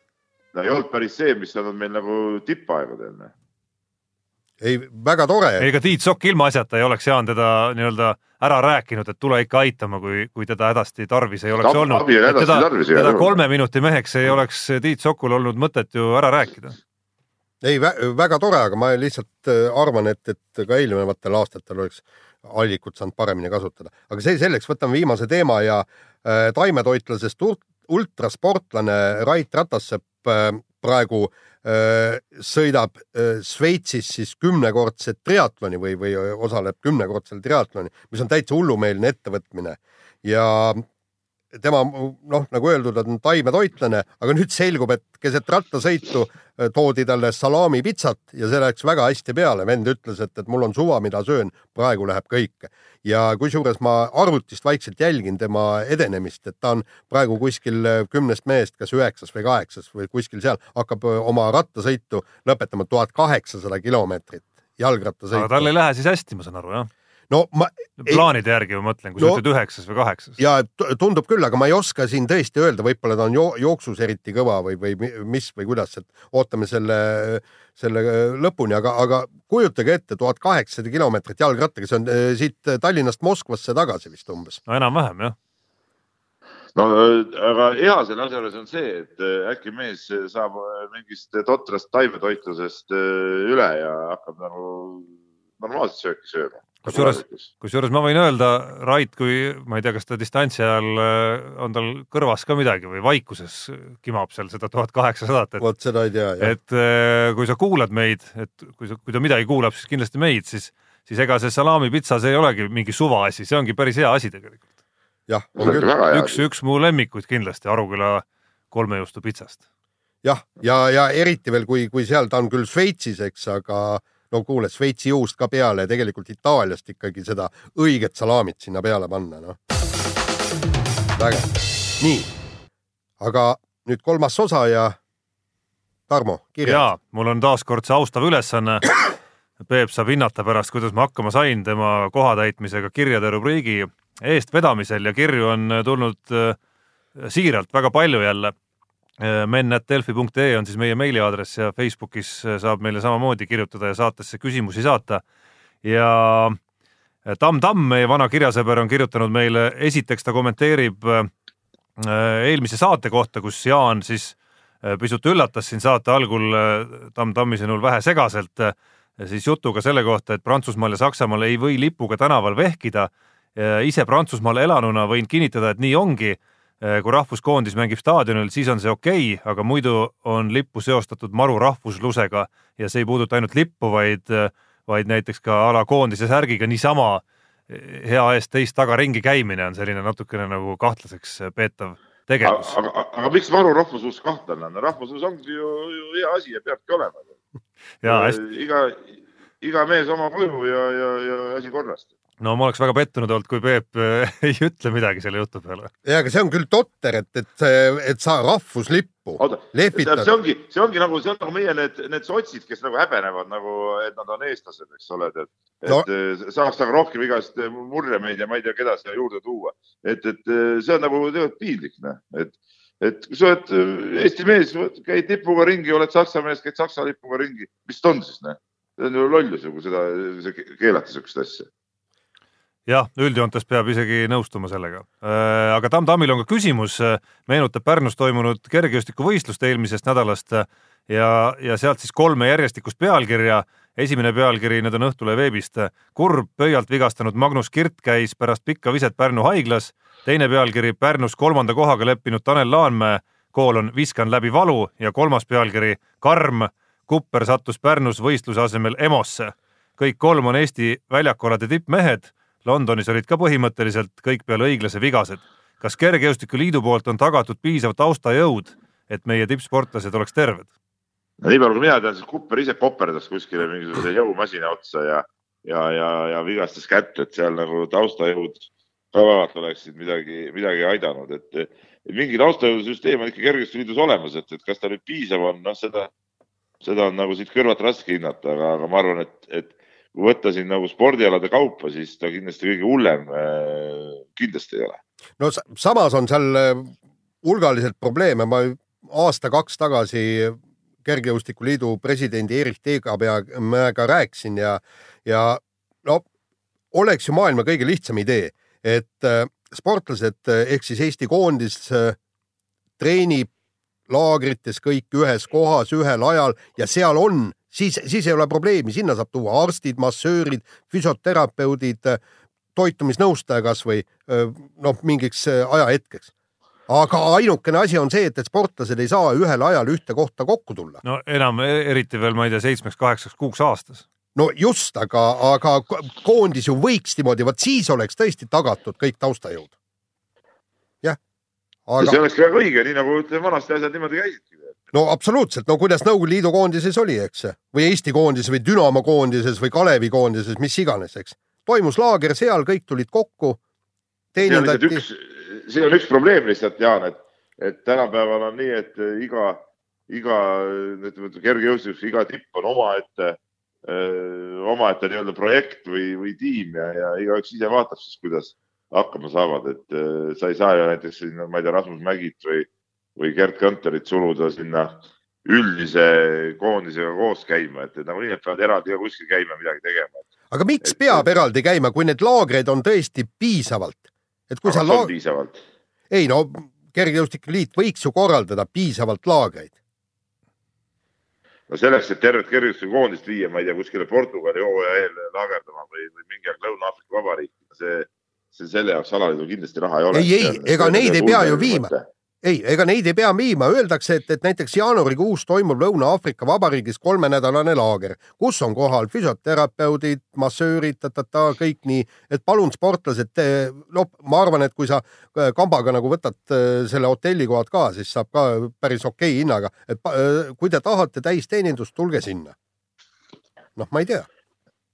[SPEAKER 5] no ei olnud päris see, mis on meil nagu tippaegadel. noh.
[SPEAKER 3] ei väga tore.
[SPEAKER 4] ega Tiit Sokk ilmaasjata ei oleks Jaan teda nii-öelda ära rääkinud, et tule ikka aitama, kui, kui teda hädasti tarvis ei oleks
[SPEAKER 5] Abi-
[SPEAKER 4] olnud. teda,
[SPEAKER 5] tarvis,
[SPEAKER 4] teda kolme minuti meheks ei oleks Tiit Sokul olnud mõtet ju ära rääkida.
[SPEAKER 3] ei vä, väga tore, aga ma lihtsalt äh, arvan, et, et ka eelnevatel aastatel oleks allikut saanud paremini kasutada, aga see selleks, võtame viimase teema ja äh, taimetoitlasest ultrasportlane Rait Ratassepp äh, praegu äh, sõidab äh, Šveitsis siis kümnekordset triatloni või, või osaleb kümnekordsel triatloni, mis on täitsa hullumeelne ettevõtmine. Ja tema noh, nagu öeldud, on taimetoitlane, aga nüüd selgub, et keset rattasõitu äh, toodi talle salaamipitsat ja see läks väga hästi peale. vend ütles, et, et mul on suva, mida söön, praegu läheb kõik. ja kusjuures ma arvutist vaikselt jälgin tema edenemist, et ta on praegu kuskil äh, kümnest mehest kas üheksas või kaheksas või kuskil seal, hakkab äh, oma rattasõitu lõpetama tuhat kaheksasada kilomeetrit jalgrattasõitu.
[SPEAKER 4] aga tal ei lähe siis hästi, ma saan aru, jah?
[SPEAKER 3] No ma.
[SPEAKER 4] plaanide järgi ma mõtlen, kui no, sa ütled üheksas või kaheksas.
[SPEAKER 3] ja tundub küll, aga ma ei oska siin tõesti öelda, võib-olla ta on jo jooksus eriti kõva või, või mis või kuidas, et ootame selle, selle lõpuni, aga, aga kujutage ette, tuhat kaheksasada kilomeetrit jalgrattaga, see on eh, siit Tallinnast Moskvasse tagasi vist umbes.
[SPEAKER 4] no enam-vähem jah
[SPEAKER 5] no aga hea selle asja juures on see, et eh, äkki mees saab mingist totrast taimetoitlusest eh, üle ja hakkab nagu normaalset sööki sööma
[SPEAKER 4] kusjuures, kusjuures ma võin öelda, Rait, kui ma ei tea, kas ta distantsi ajal äh, on tal kõrvas ka midagi või vaikuses kimab seal seda tuhat kaheksasadat,
[SPEAKER 3] et vot seda ei tea,
[SPEAKER 4] jah. et äh, kui sa kuulad meid, et kui sa, kui ta midagi kuulab, siis kindlasti meid, siis, siis ega see salaamipitsa, see ei olegi mingi suvaasi, see ongi päris hea asi tegelikult.
[SPEAKER 3] jah,
[SPEAKER 5] on küll.
[SPEAKER 4] üks, üks mu lemmikuid kindlasti Aruküla kolmejuustu pitsast.
[SPEAKER 3] jah, ja, ja, ja eriti veel, kui, kui seal ta on küll Šveitsis, eks, aga no kuule, Šveitsi juust ka peale ja tegelikult Itaaliast ikkagi seda õiget salaamit sinna peale panna, noh. vägev. nii, aga nüüd kolmas osa ja Tarmo, kirja.
[SPEAKER 4] jaa, mul on taaskord see austav ülesanne. Peep saab hinnata pärast, kuidas ma hakkama sain tema kohatäitmisega kirjade rubriigi eestvedamisel ja kirju on tulnud äh, siiralt väga palju jälle men.delfi.ee on siis meie meiliaadress ja Facebookis äh, saab meile samamoodi kirjutada ja saatesse küsimusi saata. ja äh, Tamm Tamm, meie vana kirjasõber, on kirjutanud meile, esiteks ta kommenteerib eelmise saate kohta, kus Jaan siis pisut üllatas siin saate algul Tamm Tammi sõnul vähe segaselt siis jutuga selle kohta, et Prantsusmaal ja Saksamaal ei või lipuga tänaval vehkida. ise Prantsusmaal elanuna võin kinnitada, et nii ongi Äh, kui rahvuskoondis mängib staadionil, siis on see okei okay,, aga muidu on lippu seostatud maru rahvuslusega ja see ei puuduta ainult lippu, vaid, vaid näiteks ka a la koondise särgiga niisama hea eest teist taga ringi käimine on selline natukene nagu kahtlaseks peetav tegevus.
[SPEAKER 5] aga, aga, aga miks maru rahvuslus kahtlane on, rahvuslus ongi ju, ju hea asi ja peabki olema. iga, iga mees oma koju ja, ja, ja asi korrast
[SPEAKER 4] no ma oleks väga pettunud olnud, kui Peep äh, ei ütle midagi selle jutu peale.
[SPEAKER 3] ja, aga see on küll totter, et, et, et sa rahvuslippu lehvitad.
[SPEAKER 5] see ongi, see ongi nagu, see on nagu meie need, need sotsid, kes nagu häbenevad nagu, et nad on eestlased, eks ole, et, et no. saaks nagu rohkem igast murjemeid ja ma ei tea, keda siia juurde tuua. et, et see on nagu tegelikult piinlik, noh, et, et kui sa oled Eesti mees, käid lipuga ringi, oled Saksa mees, käid Saksa lipuga ringi, mis ta on siis, noh? see on ju lollus ju, kui seda, keelata sihukest asja
[SPEAKER 4] jah, üldjoontes peab isegi nõustuma sellega. Äh, aga Tamm Tammil on ka küsimus, meenutab Pärnus toimunud kergejõustikuvõistlust eelmisest nädalast ja, ja sealt siis kolme järjestikust pealkirja. esimene pealkiri, need on Õhtulehe veebist. kurb pöialt vigastanud Magnus Kirt käis pärast pikka viset Pärnu haiglas. teine pealkiri Pärnus kolmanda kohaga leppinud Tanel Laanmäe koolon viskan läbi valu ja kolmas pealkiri karm Kupper sattus Pärnus võistluse asemel EMO-sse. kõik kolm on Eesti väljakualade tippmehed Londonis olid ka põhimõtteliselt kõik peale õiglase vigased. kas Kergejõustikuliidu poolt on tagatud piisav taustajõud, et meie tippsportlased oleks terved?
[SPEAKER 5] no nii palju, kui mina tean, siis Kupper ise koperdas kuskile mingisuguse jõumasina otsa ja, ja, ja, ja vigastas kätt, et seal nagu taustajõud ka vaevalt oleksid midagi, midagi aidanud, et mingi taustajõusüsteem on ikka Kergejõustikuliidus olemas, et, et kas ta nüüd piisav on, noh, seda, seda on nagu siit kõrvalt raske hinnata, aga, aga ma arvan, et, et kui võtta siin nagu spordialade kaupa, siis ta kindlasti kõige hullem äh, kindlasti ei ole.
[SPEAKER 3] no samas on seal äh, hulgaliselt probleeme, ma aasta-kaks tagasi kergejõustikuliidu presidendi Erik Teegapeaga rääkisin ja, ja no oleks ju maailma kõige lihtsam idee, et äh, sportlased ehk siis Eesti koondis treenib laagrites kõik ühes kohas ühel ajal ja seal on siis, siis ei ole probleemi, sinna saab tuua arstid, massöörid, füsioterapeudid, toitumisnõustaja kasvõi noh, mingiks ajahetkeks aga ainukene asi on see, et, et sportlased ei saa ühel ajal ühte kohta kokku tulla.
[SPEAKER 4] no enam e-, eriti veel, ma ei tea, seitsmeks-kaheksaks kuuks aastas.
[SPEAKER 3] no just, aga, aga koondis ju võiks niimoodi, vot siis oleks tõesti tagatud kõik taustajõud. jah,
[SPEAKER 5] ja see
[SPEAKER 3] aga
[SPEAKER 5] oleks väga õige, nii nagu ütleme, vanasti asjad niimoodi käisidki.
[SPEAKER 3] No absoluutselt, no kuidas Nõukogude Liidu koondises oli, eks? Või Eesti koondises või Dünamo koondises või Kalevi koondises, mis iganes, eks. toimus laager seal, kõik tulid kokku, teenindati.
[SPEAKER 5] See on üks probleem lihtsalt, Jaan, et, et tänapäeval on nii, et iga, iga ütleme, kergejõustikus iga tipp on omaette, omaette nii-öelda projekt või, või tiim ja, ja igaüks ise vaatab siis, kuidas hakkama saavad, et äh, sa ei saa ju näiteks ma ei tea, Rasmus Mägit või, või Gerd Kanterit suluda sinna üldise koondisega koos käima, et, et nagunii nad peavad eraldi ka kuskil käima midagi tegema.
[SPEAKER 3] aga miks peab eraldi käima, kui need laagreid on tõesti piisavalt? et kui sa laag-,
[SPEAKER 5] piisavalt?
[SPEAKER 3] ei no kergejõustiku liit võiks ju korraldada piisavalt laagreid.
[SPEAKER 5] no selleks, et tervet kergejõustikukoondist viia, ma ei tea, kuskile Portugali hooaja eel laagerdama või, või mingi aeg Lõuna-Aafrika Vabariiki, see, see selle jaoks alaliidul kindlasti raha ei ole.
[SPEAKER 3] Ei, ei, ega neid ei pea ju viima. ei, ega neid ei pea viima, öeldakse, et, et näiteks jaanuarikuus toimub Lõuna-Aafrika Vabariigis kolmenädalane laager, kus on kohal füsioterapeudid, massöörid, kõik nii, et palun sportlased, no ma arvan, et kui sa äh, kambaga nagu võtad äh, selle hotellikohad ka, siis saab ka päris okei hinnaga, et äh, kui te tahate täisteenindust, tulge sinna. noh, ma ei tea,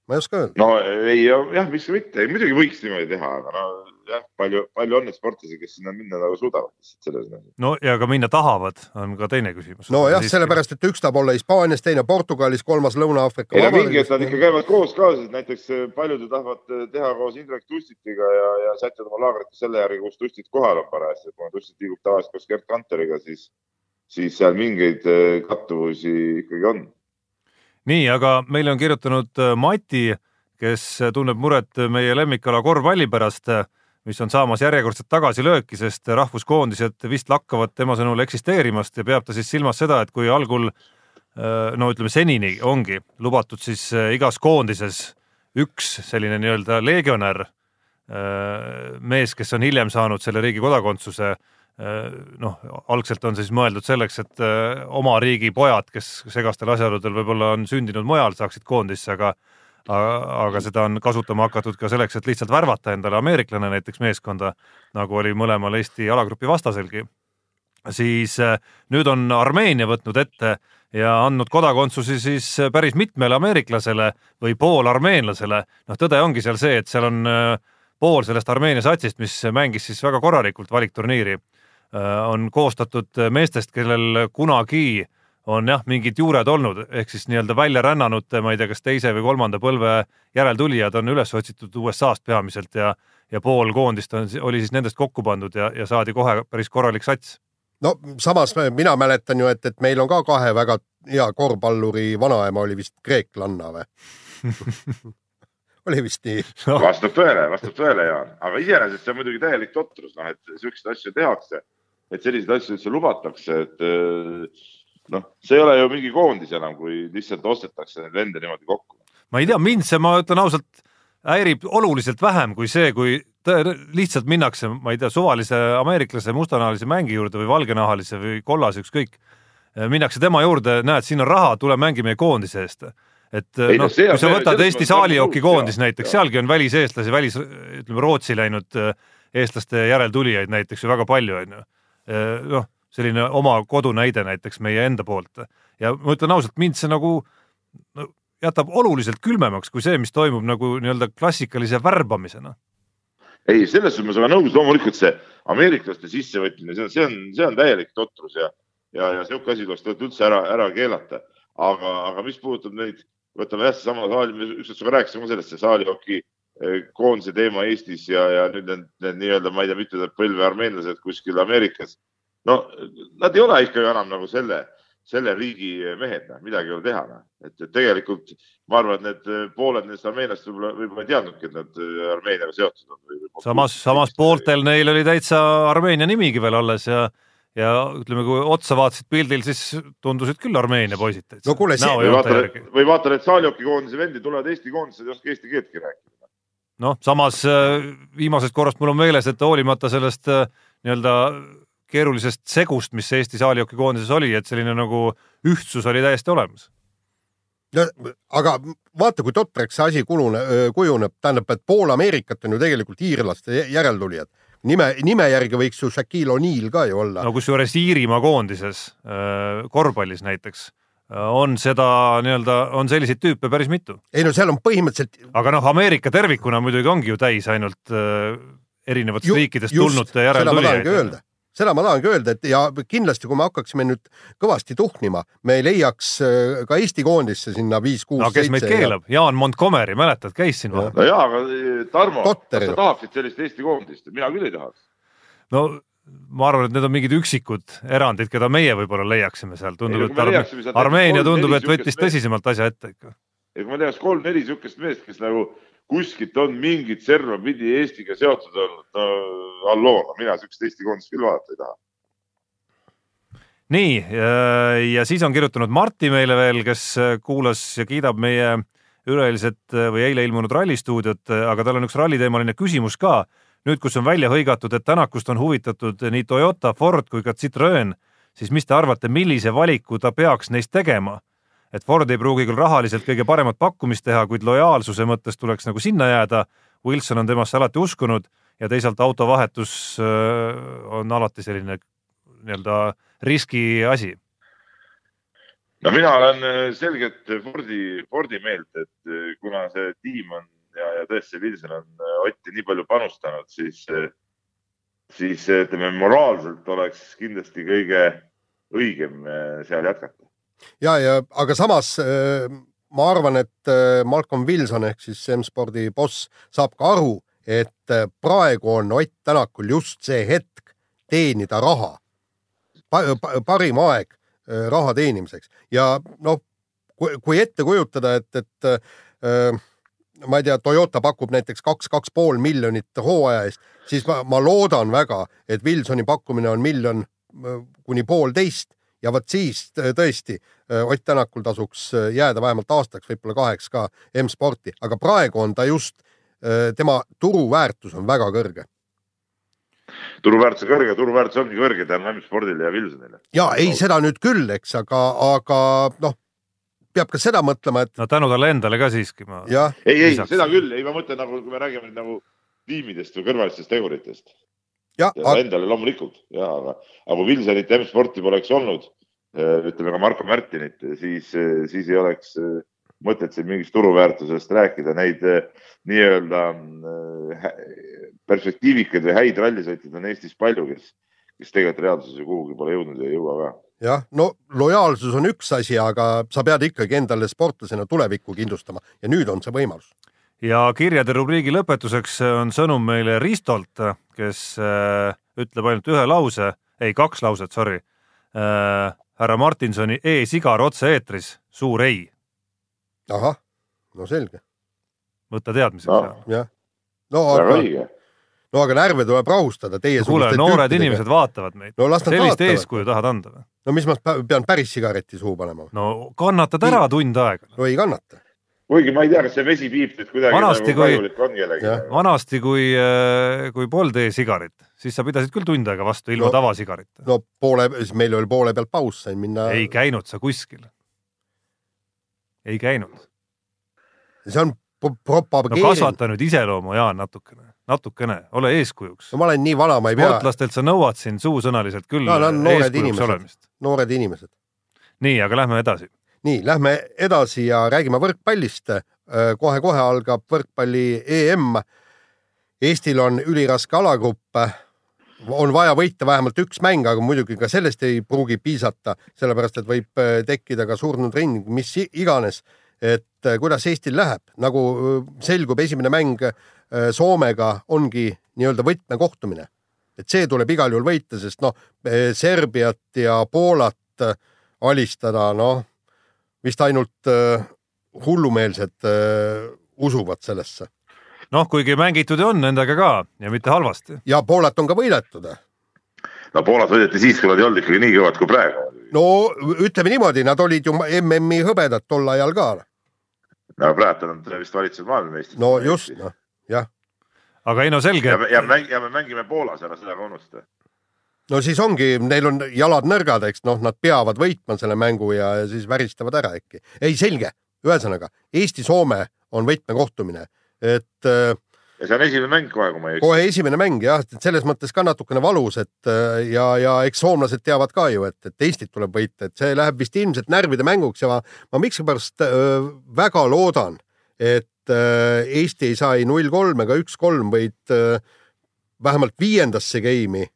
[SPEAKER 3] ma ei oska öelda.
[SPEAKER 5] no ei jah, miks mitte, muidugi võiks niimoodi teha, aga no jah, palju, palju on neid sportlasi, kes sinna minna nagu suudavad lihtsalt selles mõttes.
[SPEAKER 4] no ja ka minna tahavad, on ka teine küsimus.
[SPEAKER 3] nojah, sellepärast, et üks tahab olla Hispaanias, teine Portugalis, kolmas Lõuna-Aafrika
[SPEAKER 5] ei no mingi, et nad ikka käivad koos ka, sest näiteks eh, paljud ju tahavad eh, teha koos Indrek Tustitiga ja, ja sättida oma laagrit selle järgi, kus Tustit kohal on parajasti, et kui Tustit liigub tavaliselt koos Gerd Kanteriga, siis, siis seal mingeid eh, kattuvusi ikkagi on.
[SPEAKER 4] nii, aga meile on kirjutanud Mati, kes tunneb muret meie lemmikala korvpalli pärast, mis on saamas järjekordset tagasilööki, sest rahvuskoondised vist lakkavad tema sõnul eksisteerimast ja peab ta siis silmas seda, et kui algul no ütleme senini ongi lubatud siis igas koondises üks selline nii-öelda legionär, mees, kes on hiljem saanud selle riigi kodakondsuse noh, algselt on siis mõeldud selleks, et oma riigi pojad, kes segastel asjaoludel võib-olla on sündinud mujal, saaksid koondisse, aga aga seda on kasutama hakatud ka selleks, et lihtsalt värvata endale ameeriklane näiteks meeskonda, nagu oli mõlemal Eesti alagrupi vastaselgi. siis äh, nüüd on Armeenia võtnud ette ja andnud kodakondsuse siis päris mitmele ameeriklasele või poolarmeenlasele. noh, tõde ongi seal see, et seal on äh, pool sellest Armeenia satsist, mis mängis siis väga korralikult valikturniiri, on koostatud meestest, kellel kunagi on jah, mingid juured olnud, ehk siis nii-öelda välja rännanud, ma ei tea, kas teise või kolmanda põlve järeltulijad on üles otsitud USA-st peamiselt ja ja pool koondist on, oli siis nendest kokku pandud ja, ja saadi kohe päris korralik sats.
[SPEAKER 3] no samas mina mäletan ju, et, et meil on ka kahe väga hea korvpalluri vanaema oli vist kreeklanna või? oli vist nii?
[SPEAKER 5] vastab tõele, vastab tõele, Jaan, aga iseenesest see on muidugi täielik totrus, noh, et siukseid asju tehakse, et selliseid asju üldse lubatakse, et eh, noh, see ei ole ju mingi koondis enam, kui lihtsalt ostetakse neid lende niimoodi kokku.
[SPEAKER 4] ma ei tea, mind see, ma ütlen ausalt, häirib oluliselt vähem kui see, kui lihtsalt minnakse, ma ei tea, suvalise ameeriklase mustanahalise mängi juurde või valgenahalise või kollase, ükskõik. minnakse tema juurde, näed, siin on raha, tule mängi meie koondise eest. et
[SPEAKER 5] Ei, no
[SPEAKER 4] noh,
[SPEAKER 5] see on-
[SPEAKER 4] kui sa
[SPEAKER 5] see-
[SPEAKER 4] võtad
[SPEAKER 5] selles
[SPEAKER 4] Eesti
[SPEAKER 5] on
[SPEAKER 4] saalijoki
[SPEAKER 5] nõus,
[SPEAKER 4] koondis
[SPEAKER 5] jaa,
[SPEAKER 4] näiteks, sealgi on väliseestlasi, välis, ütleme Rootsi läinud eestlaste järeltulijaid näiteks ju väga palju, onju. noh, selline oma kodunäide näiteks meie enda poolt ja ma ütlen ausalt, mind see nagu no, jätab oluliselt külmemaks kui see, mis toimub nagu nii-öelda klassikalise värbamisena.
[SPEAKER 5] ei, selles suhtes ma olen nõus, loomulikult see ameeriklaste sissevõtmine, see on, see on, see on täielik totrus ja, ja, ja sihuke asi tuleks tegelikult üldse ära, ära keelata. aga, aga mis puudutab neid, võtame jah, seesama saali, ükskord sinuga rääkisime sellest, see saalihoki eh, koondise teema Eestis ja, ja nüüd need, need nii-öelda, ma ei tea, mitu põlve armeenlased kuskil Ameerikas. No nad ei ole ikkagi enam nagu selle, selle riigi mehed, noh, midagi ei ole teha, noh. et, et tegelikult ma arvan, et need pooled nendest armeenlastest võib-olla, võib-olla ei teadnudki, et nad eh, Armeeniaga seotud on.
[SPEAKER 4] samas, samas pooltel neil oli täitsa Armeenia nimigi veel alles ja ja ütleme, kui otsa vaatasid pildil, siis tundusid küll Armeenia poisid täitsa.
[SPEAKER 3] No kuule,
[SPEAKER 5] või vaata, või vaata need saalihoki koondise vendi tulevad Eesti koondisse, ei oska eesti keeltki rääkida.
[SPEAKER 4] noh, samas äh, viimasest korrast mul on meeles, et hoolimata sellest äh, nii-öelda keerulisest segust, mis Eesti saalihoki koondises oli, et selline nagu ühtsus oli täiesti olemas.
[SPEAKER 3] no aga vaata, kui totraks see asi kulune, kujuneb, tähendab, et pool Ameerikat on ju tegelikult iirlaste järeltulijad. nime, nime järgi võiks ju Shaquille O'Neal ka ju olla
[SPEAKER 4] no kusjuures Iirimaa koondises korvpallis näiteks on seda nii-öelda, on selliseid tüüpe päris mitu,
[SPEAKER 3] ei no seal on põhimõtteliselt
[SPEAKER 4] aga noh, Ameerika tervikuna muidugi ongi ju täis ainult äh, erinevatest riikidest tulnute järeltulijaid.
[SPEAKER 3] Seda ma tahangi öelda, et ja kindlasti, kui me hakkaksime nüüd kõvasti tuhnima, me leiaks äh, ka Eesti koondisse sinna viis, kuus,
[SPEAKER 4] no kes meid keelab, Jaan Montgomery, mäletad, käis siin
[SPEAKER 3] Jah.
[SPEAKER 4] vahepeal?
[SPEAKER 5] no jaa, aga eh, Tarmo, kas sa tahaksid sellist Eesti koondist? mina küll ei tahaks.
[SPEAKER 4] no ma arvan, et need on mingid üksikud erandid, keda meie võib-olla leiaksime seal,
[SPEAKER 5] Ei,
[SPEAKER 4] tundub, et Arme Armeenia tundub, et võttis tõsisemalt asja ette ikka.
[SPEAKER 5] ja kui ma leiaks kolm-neli niisugust meest, kes nagu kuskilt on mingit serva pidi Eestiga seotud olnud, no halloo, no mina niisugust Eesti koondist küll vaadata ei taha.
[SPEAKER 4] nii äh, ja siis on kirjutanud Martti meile veel, kes äh, kuulas ja kiidab meie üleeilset äh, või eile ilmunud rallistuudiot, aga tal on üks ralliteemaline küsimus ka. nüüd, kus on välja hõigatud, et Tänakust on huvitatud nii Toyota, Ford kui ka Citroen, siis mis te arvate, millise valiku ta peaks neist tegema? Et Ford ei pruugi küll rahaliselt kõige paremat pakkumist teha, kuid lojaalsuse mõttes tuleks nagu sinna jääda. Wilson on temasse alati uskunud ja teisalt autovahetus äh, on alati selline nii-öelda riski asi.
[SPEAKER 5] no mina olen eh, selgelt Fordi, Fordi meelt, et eh, kuna see tiim on ja, ja tõesti Wilson on Otti nii palju panustanud, siis, siis ütleme moraalselt oleks kindlasti kõige õigem seal jätkata.
[SPEAKER 3] ja, ja aga samas äh, ma arvan, et äh, Malcolm Wilson ehk siis M-spordi boss saab ka aru, et äh, praegu on Ott Tänakul just see hetk teenida raha pa,. Pa, parim aeg raha teenimiseks ja noh, kui ette kujutada, et, et äh, ma ei tea, Toyota pakub näiteks kaks, kaks pool miljonit hooaja eest, siis ma, ma loodan väga, et Wilsoni pakkumine on miljon kuni poolteist ja vot siis t- tõesti äh, Ott Tänakul tasuks äh, jääda vähemalt aastaks, võib-olla kaheks ka M-sporti, aga praegu on ta just, tema turuväärtus on väga kõrge.
[SPEAKER 5] turuväärtus on kõrge, turuväärtus ongi kõrge tänu M-spordile ja Wilsonile.
[SPEAKER 3] ja ei, seda nüüd küll, eks, aga, aga noh, peab ka seda mõtlema, et
[SPEAKER 4] no tänu talle endale ka siiski ma.
[SPEAKER 5] ei, ei seda küll, ei ma mõtlen nagu, kui me räägime nagu tiimidest või kõrvalistest teguritest
[SPEAKER 3] jah,
[SPEAKER 5] ja ta endale loomulikult ja, aga, aga kui Wilsonit ja M-sporti poleks olnud, ütleme ka Marko Märtinit, siis, siis ei oleks eh, mõtet siin mingist turuväärtusest rääkida, neid eh, nii-öelda eh, perspektiivikaid või häid rallisõitjaid on Eestis palju, kes, kes tegelikult reaalsuses ju kuhugi pole jõudnud ja ei jõua ka.
[SPEAKER 3] jah, no lojaalsus on üks asi, aga sa pead ikkagi endale sportlasena tulevikku kindlustama ja nüüd on see võimalus.
[SPEAKER 4] Ja kirjade rubriigi lõpetuseks on sõnum meile Ristolt, kes äh, ütleb ainult ühe lause, ei kaks lauset, sorry äh,. härra Martinsoni e-sigar otse-eetris, suur ei,
[SPEAKER 3] ahah, no selge,
[SPEAKER 4] võta teadmiseks
[SPEAKER 5] No.
[SPEAKER 4] no..
[SPEAKER 3] jah. no aga, no aga närve tuleb rahustada teie
[SPEAKER 4] kuule, noored inimesed vaatavad meid
[SPEAKER 3] no
[SPEAKER 4] sellist eeskuju tahad anda või?
[SPEAKER 3] no mis ma pean päris sigareti suhu panema,
[SPEAKER 4] no kannatad ära tund aega.
[SPEAKER 3] no ei kannata.
[SPEAKER 5] Kuigi ma ei tea, kas see vesi piip nüüd kuidagi
[SPEAKER 4] Vanasti,
[SPEAKER 5] nagu
[SPEAKER 4] kui-
[SPEAKER 5] kahjulik on kellelegi
[SPEAKER 4] vanasti, kui, kui polnud e-sigarit, siis sa pidasid küll tund aega vastu ilma
[SPEAKER 3] No.
[SPEAKER 4] no. tavasigarita no..
[SPEAKER 3] no poole, siis meil oli poole pealt paus, sain minna.
[SPEAKER 4] ei käinud sa kuskil. ei käinud.
[SPEAKER 3] see on pro-
[SPEAKER 4] no
[SPEAKER 3] no,.
[SPEAKER 4] kasvata nüüd iseloomu, Jaan, natukene, natukene, ole eeskujuks
[SPEAKER 3] no ma olen nii vana, ma ei pea,
[SPEAKER 4] sportlastelt sa nõuad siin suusõnaliselt küll
[SPEAKER 3] No, on noored inimesed. noored inimesed.
[SPEAKER 4] nii, aga lähme edasi.
[SPEAKER 3] nii, lähme edasi ja räägime võrkpallist. kohe-kohe algab võrkpalli EM. Eestil on üliraske alagrupp. on vaja võita vähemalt üks mäng, aga muidugi ka sellest ei pruugi piisata, sellepärast et võib äh, tekkida ka surnud ring, mis iganes. et äh, kuidas Eestil läheb, nagu äh, selgub, esimene mäng äh, Soomega ongi nii-öelda võtmekohtumine. et see tuleb igal juhul võita, sest noh, Serbiat ja Poolat äh, alistada, noh vist ainult äh, hullumeelsed äh, usuvad sellesse
[SPEAKER 4] noh, kuigi mängitud on nendega ka ja mitte halvasti.
[SPEAKER 3] ja Poolat on ka võidetud.
[SPEAKER 5] no Poolat võideti siis, kui nad ei olnud ikkagi nii kõvad kui praegu.
[SPEAKER 3] no ütleme niimoodi, nad olid ju MM-i hõbedad tol ajal ka.
[SPEAKER 5] no praegu nad vist valitsevad maailmameistrid.
[SPEAKER 3] no just, noh, jah.
[SPEAKER 4] aga ei no selge
[SPEAKER 5] ja, ja ja me mängime Poolas ära, seda ka unusta.
[SPEAKER 3] No siis ongi, neil on jalad nõrgad, eks noh, nad peavad võitma selle mängu ja, ja siis väristavad ära äkki. ei, selge, ühesõnaga Eesti-Soome on võtmekohtumine, et äh,
[SPEAKER 5] ja see on esimene mäng kohe, kui ma ei eksi.
[SPEAKER 3] kohe esimene mäng jah, et selles mõttes ka natukene valus, et äh, ja, ja eks soomlased teavad ka ju, et, et Eestit tuleb võita, et see läheb vist ilmselt närvide mänguks ja ma, ma miskipärast äh, väga loodan, et äh, Eesti ei saa ei null kolm ega üks kolm, vaid äh, vähemalt viiendasse game'i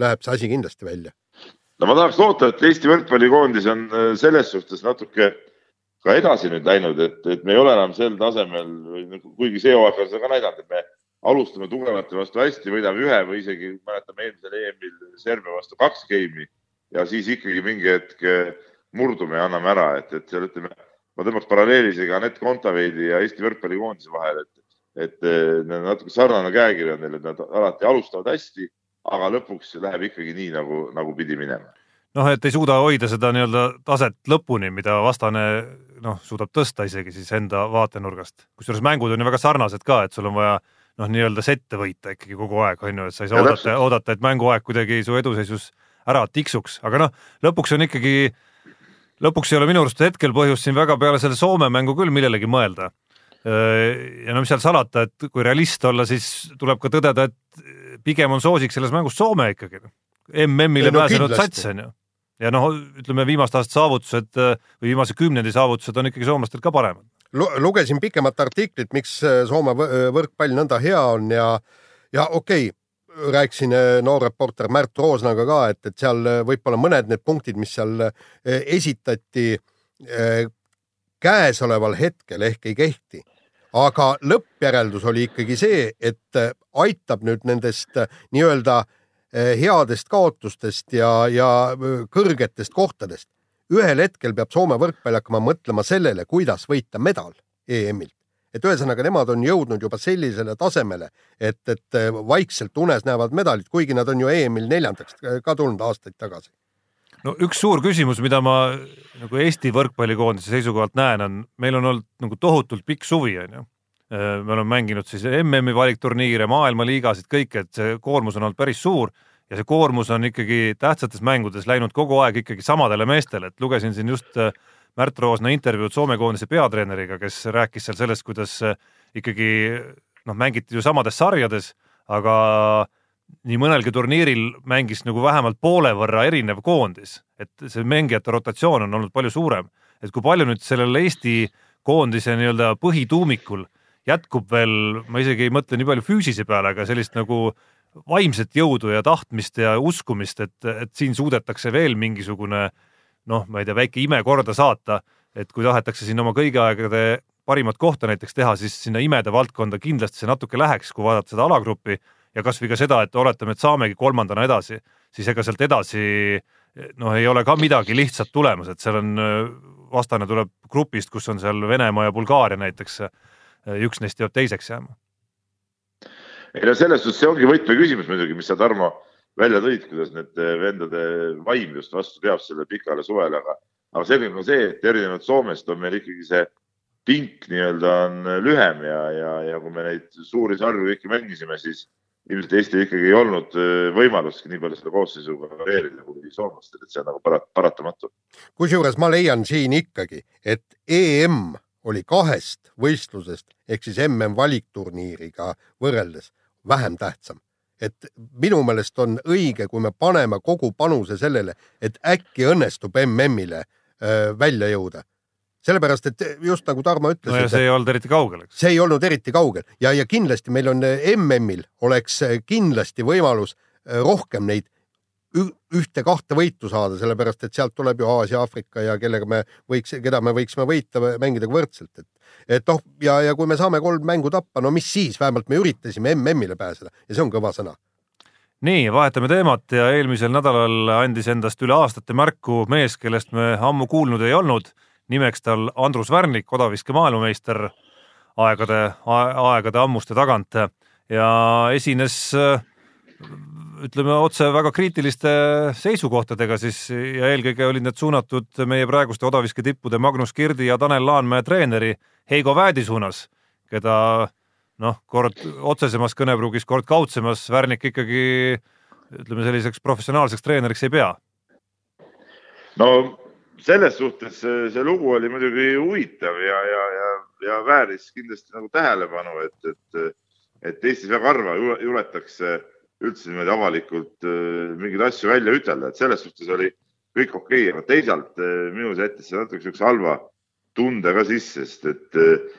[SPEAKER 3] läheb see asi kindlasti välja.
[SPEAKER 5] no ma tahaks loota, et Eesti võrkpallikoondis on äh, selles suhtes natuke ka edasi nüüd läinud, et, et me ei ole enam sel tasemel, kuigi see hooaeg on seda ka näidanud, et me alustame tugevate vastu hästi, võidame ühe või isegi mäletame eelmisel EM-il Serbia vastu kaks game'i ja siis ikkagi mingi hetk äh, murdume ja anname ära, et, et seal ütleme, ma tõmbaks paralleeli isegi Anett Kontaveidi ja Eesti võrkpallikoondise vahel, et, et äh, natuke sarnane käekiri on neil, et nad alati alustavad hästi, aga lõpuks läheb ikkagi nii, nagu, nagu pidi minema
[SPEAKER 4] noh, et ei suuda hoida seda nii-öelda taset lõpuni, mida vastane noh, suudab tõsta isegi siis enda vaatenurgast. kusjuures mängud on ju väga sarnased ka, et sul on vaja noh, nii-öelda sette võita ikkagi kogu aeg, on ju, et sa ei saa ja oodata, oodata, et mänguaeg kuidagi su eduseisus ära tiksuks, aga noh, lõpuks on ikkagi, lõpuks ei ole minu arust hetkel põhjust siin väga peale selle Soome mängu küll millelegi mõelda. Ja no mis seal salata, et kui realist olla, siis tuleb ka tõdeda, et pigem on soosik selles mängus Soome ikkagi. MM-ile no, pääsenud sats on ju ja noh, ütleme viimaste aastate saavutused äh, või viimase kümnendi saavutused on ikkagi soomlastel ka paremad.
[SPEAKER 3] lugesin pikemat artiklit, miks äh, Soome võrkpall nõnda hea on ja, ja okei okay,, rääkisin äh, noor reporter Märt Roosnaga ka, et, et seal võib-olla mõned need punktid, mis seal esitati käesoleval hetkel ehk ei kehti aga lõppjäreldus oli ikkagi see, et aitab nüüd nendest nii-öelda Eh, headest kaotustest ja, ja kõrgetest kohtadest. ühel hetkel peab Soome võrkpall hakkama mõtlema sellele, kuidas võita medal EM-ilt. et ühesõnaga, nemad on jõudnud juba sellisele tasemele, et, et vaikselt unes näevad medalit, kuigi nad on ju EM-il neljandaks ka tulnud aastaid tagasi.
[SPEAKER 4] No üks suur küsimus, mida ma nagu Eesti võrkpallikoondise seisukohalt näen, on, meil on olnud nagu tohutult pikk suvi, on ju. Äh, me oleme mänginud siis MM-i valikturniire, maailmaliigasid, kõike, et see koormus on olnud päris suur ja see koormus on ikkagi tähtsates mängudes läinud kogu aeg ikkagi samadele meestele, et lugesin siin just äh, Märt Roosna intervjuud Soome koondise peatreeneriga, kes rääkis seal sellest, kuidas äh, ikkagi noh, mängiti ju samades sarjades, aga nii mõnelgi turniiril mängis nagu vähemalt poole võrra erinev koondis, et see mängijate rotatsioon on olnud palju suurem, et kui palju nüüd sellel Eesti koondise nii-öelda põhituumikul jätkub veel, ma isegi ei mõtle nii palju füüsise peale, aga sellist nagu vaimset jõudu ja tahtmist ja uskumist, et, et siin suudetakse veel mingisugune noh, ma ei tea, väike ime korda saata, et kui tahetakse siin oma kõigi aegade parimat kohta näiteks teha, siis sinna imede valdkonda kindlasti see natuke läheks, kui vaadata seda alagruppi ja kasvõi ka seda, et oletame, et saamegi kolmandana edasi, siis ega sealt edasi noh, ei ole ka midagi lihtsat tulemas, et seal on, vastane tuleb grupist, kus on seal Venemaa ja Bulgaaria näiteks üks neist peab teiseks jääma.
[SPEAKER 5] ei no selles suhtes see ongi võtmeküsimus muidugi, mis sa, Tarmo, välja tõid, kuidas need äh, vendade vaim just vastu peab sellele pikale suvele, aga, aga selge on see, et erinevalt Soomest on meil ikkagi see pink nii-öelda on lühem ja, ja, ja kui me neid suuri sarju kõiki mängisime, siis ilmselt Eestil ikkagi ei olnud äh, võimalust nii palju selle koosseisuga varieerida kui soomlastel, et see on nagu parat-, paratamatu.
[SPEAKER 3] kusjuures ma leian siin ikkagi, et EM oli kahest võistlusest ehk siis MM valikturniiriga võrreldes vähem tähtsam. et minu meelest on õige, kui me paneme kogu panuse sellele, et äkki õnnestub MM-ile äh, välja jõuda sellepärast, et just nagu Tarmo ütles.
[SPEAKER 4] no ja see ei olnud eriti kaugel, eks.
[SPEAKER 3] see ei olnud eriti kaugel ja, ja kindlasti meil on äh, MM-il oleks äh, kindlasti võimalus rohkem neid ühte-kahte võitu saada, sellepärast et sealt tuleb ju Aasia, Aafrika ja kellega me võiks, keda me võiksime võita, mängida võrdselt, et et noh, ja, ja kui me saame kolm mängu tappa, no mis siis, vähemalt me üritasime MM-ile pääseda ja see on kõva sõna.
[SPEAKER 4] nii, vahetame teemat ja eelmisel nädalal andis endast üle aastate märku mees, kellest me ammu kuulnud ei olnud. Nimeks tal Andrus Värnik, odaviske maailmameister aegade, aegade ammuste tagant ja esines ütleme otse väga kriitiliste seisukohtadega siis ja eelkõige olid need suunatud meie praeguste odaviske tippude Magnus Kirdi ja Tanel Laanmäe treeneri Heigo Väädi suunas, keda noh, kord otsesemas kõnepruugis, kord kaudsemas Värnik ikkagi ütleme selliseks professionaalseks treeneriks ei pea.
[SPEAKER 5] no selles suhtes see, lugu oli muidugi huvitav ja, ja, ja, ja vääris kindlasti nagu tähelepanu, et, et et Eestis väga harva jule- juletakse üldse niimoodi avalikult äh, mingeid asju välja ütelda, et selles suhtes oli kõik okei okay., aga teisalt äh, minus jättis see natuke siukse halva tunde ka sisse, sest et äh,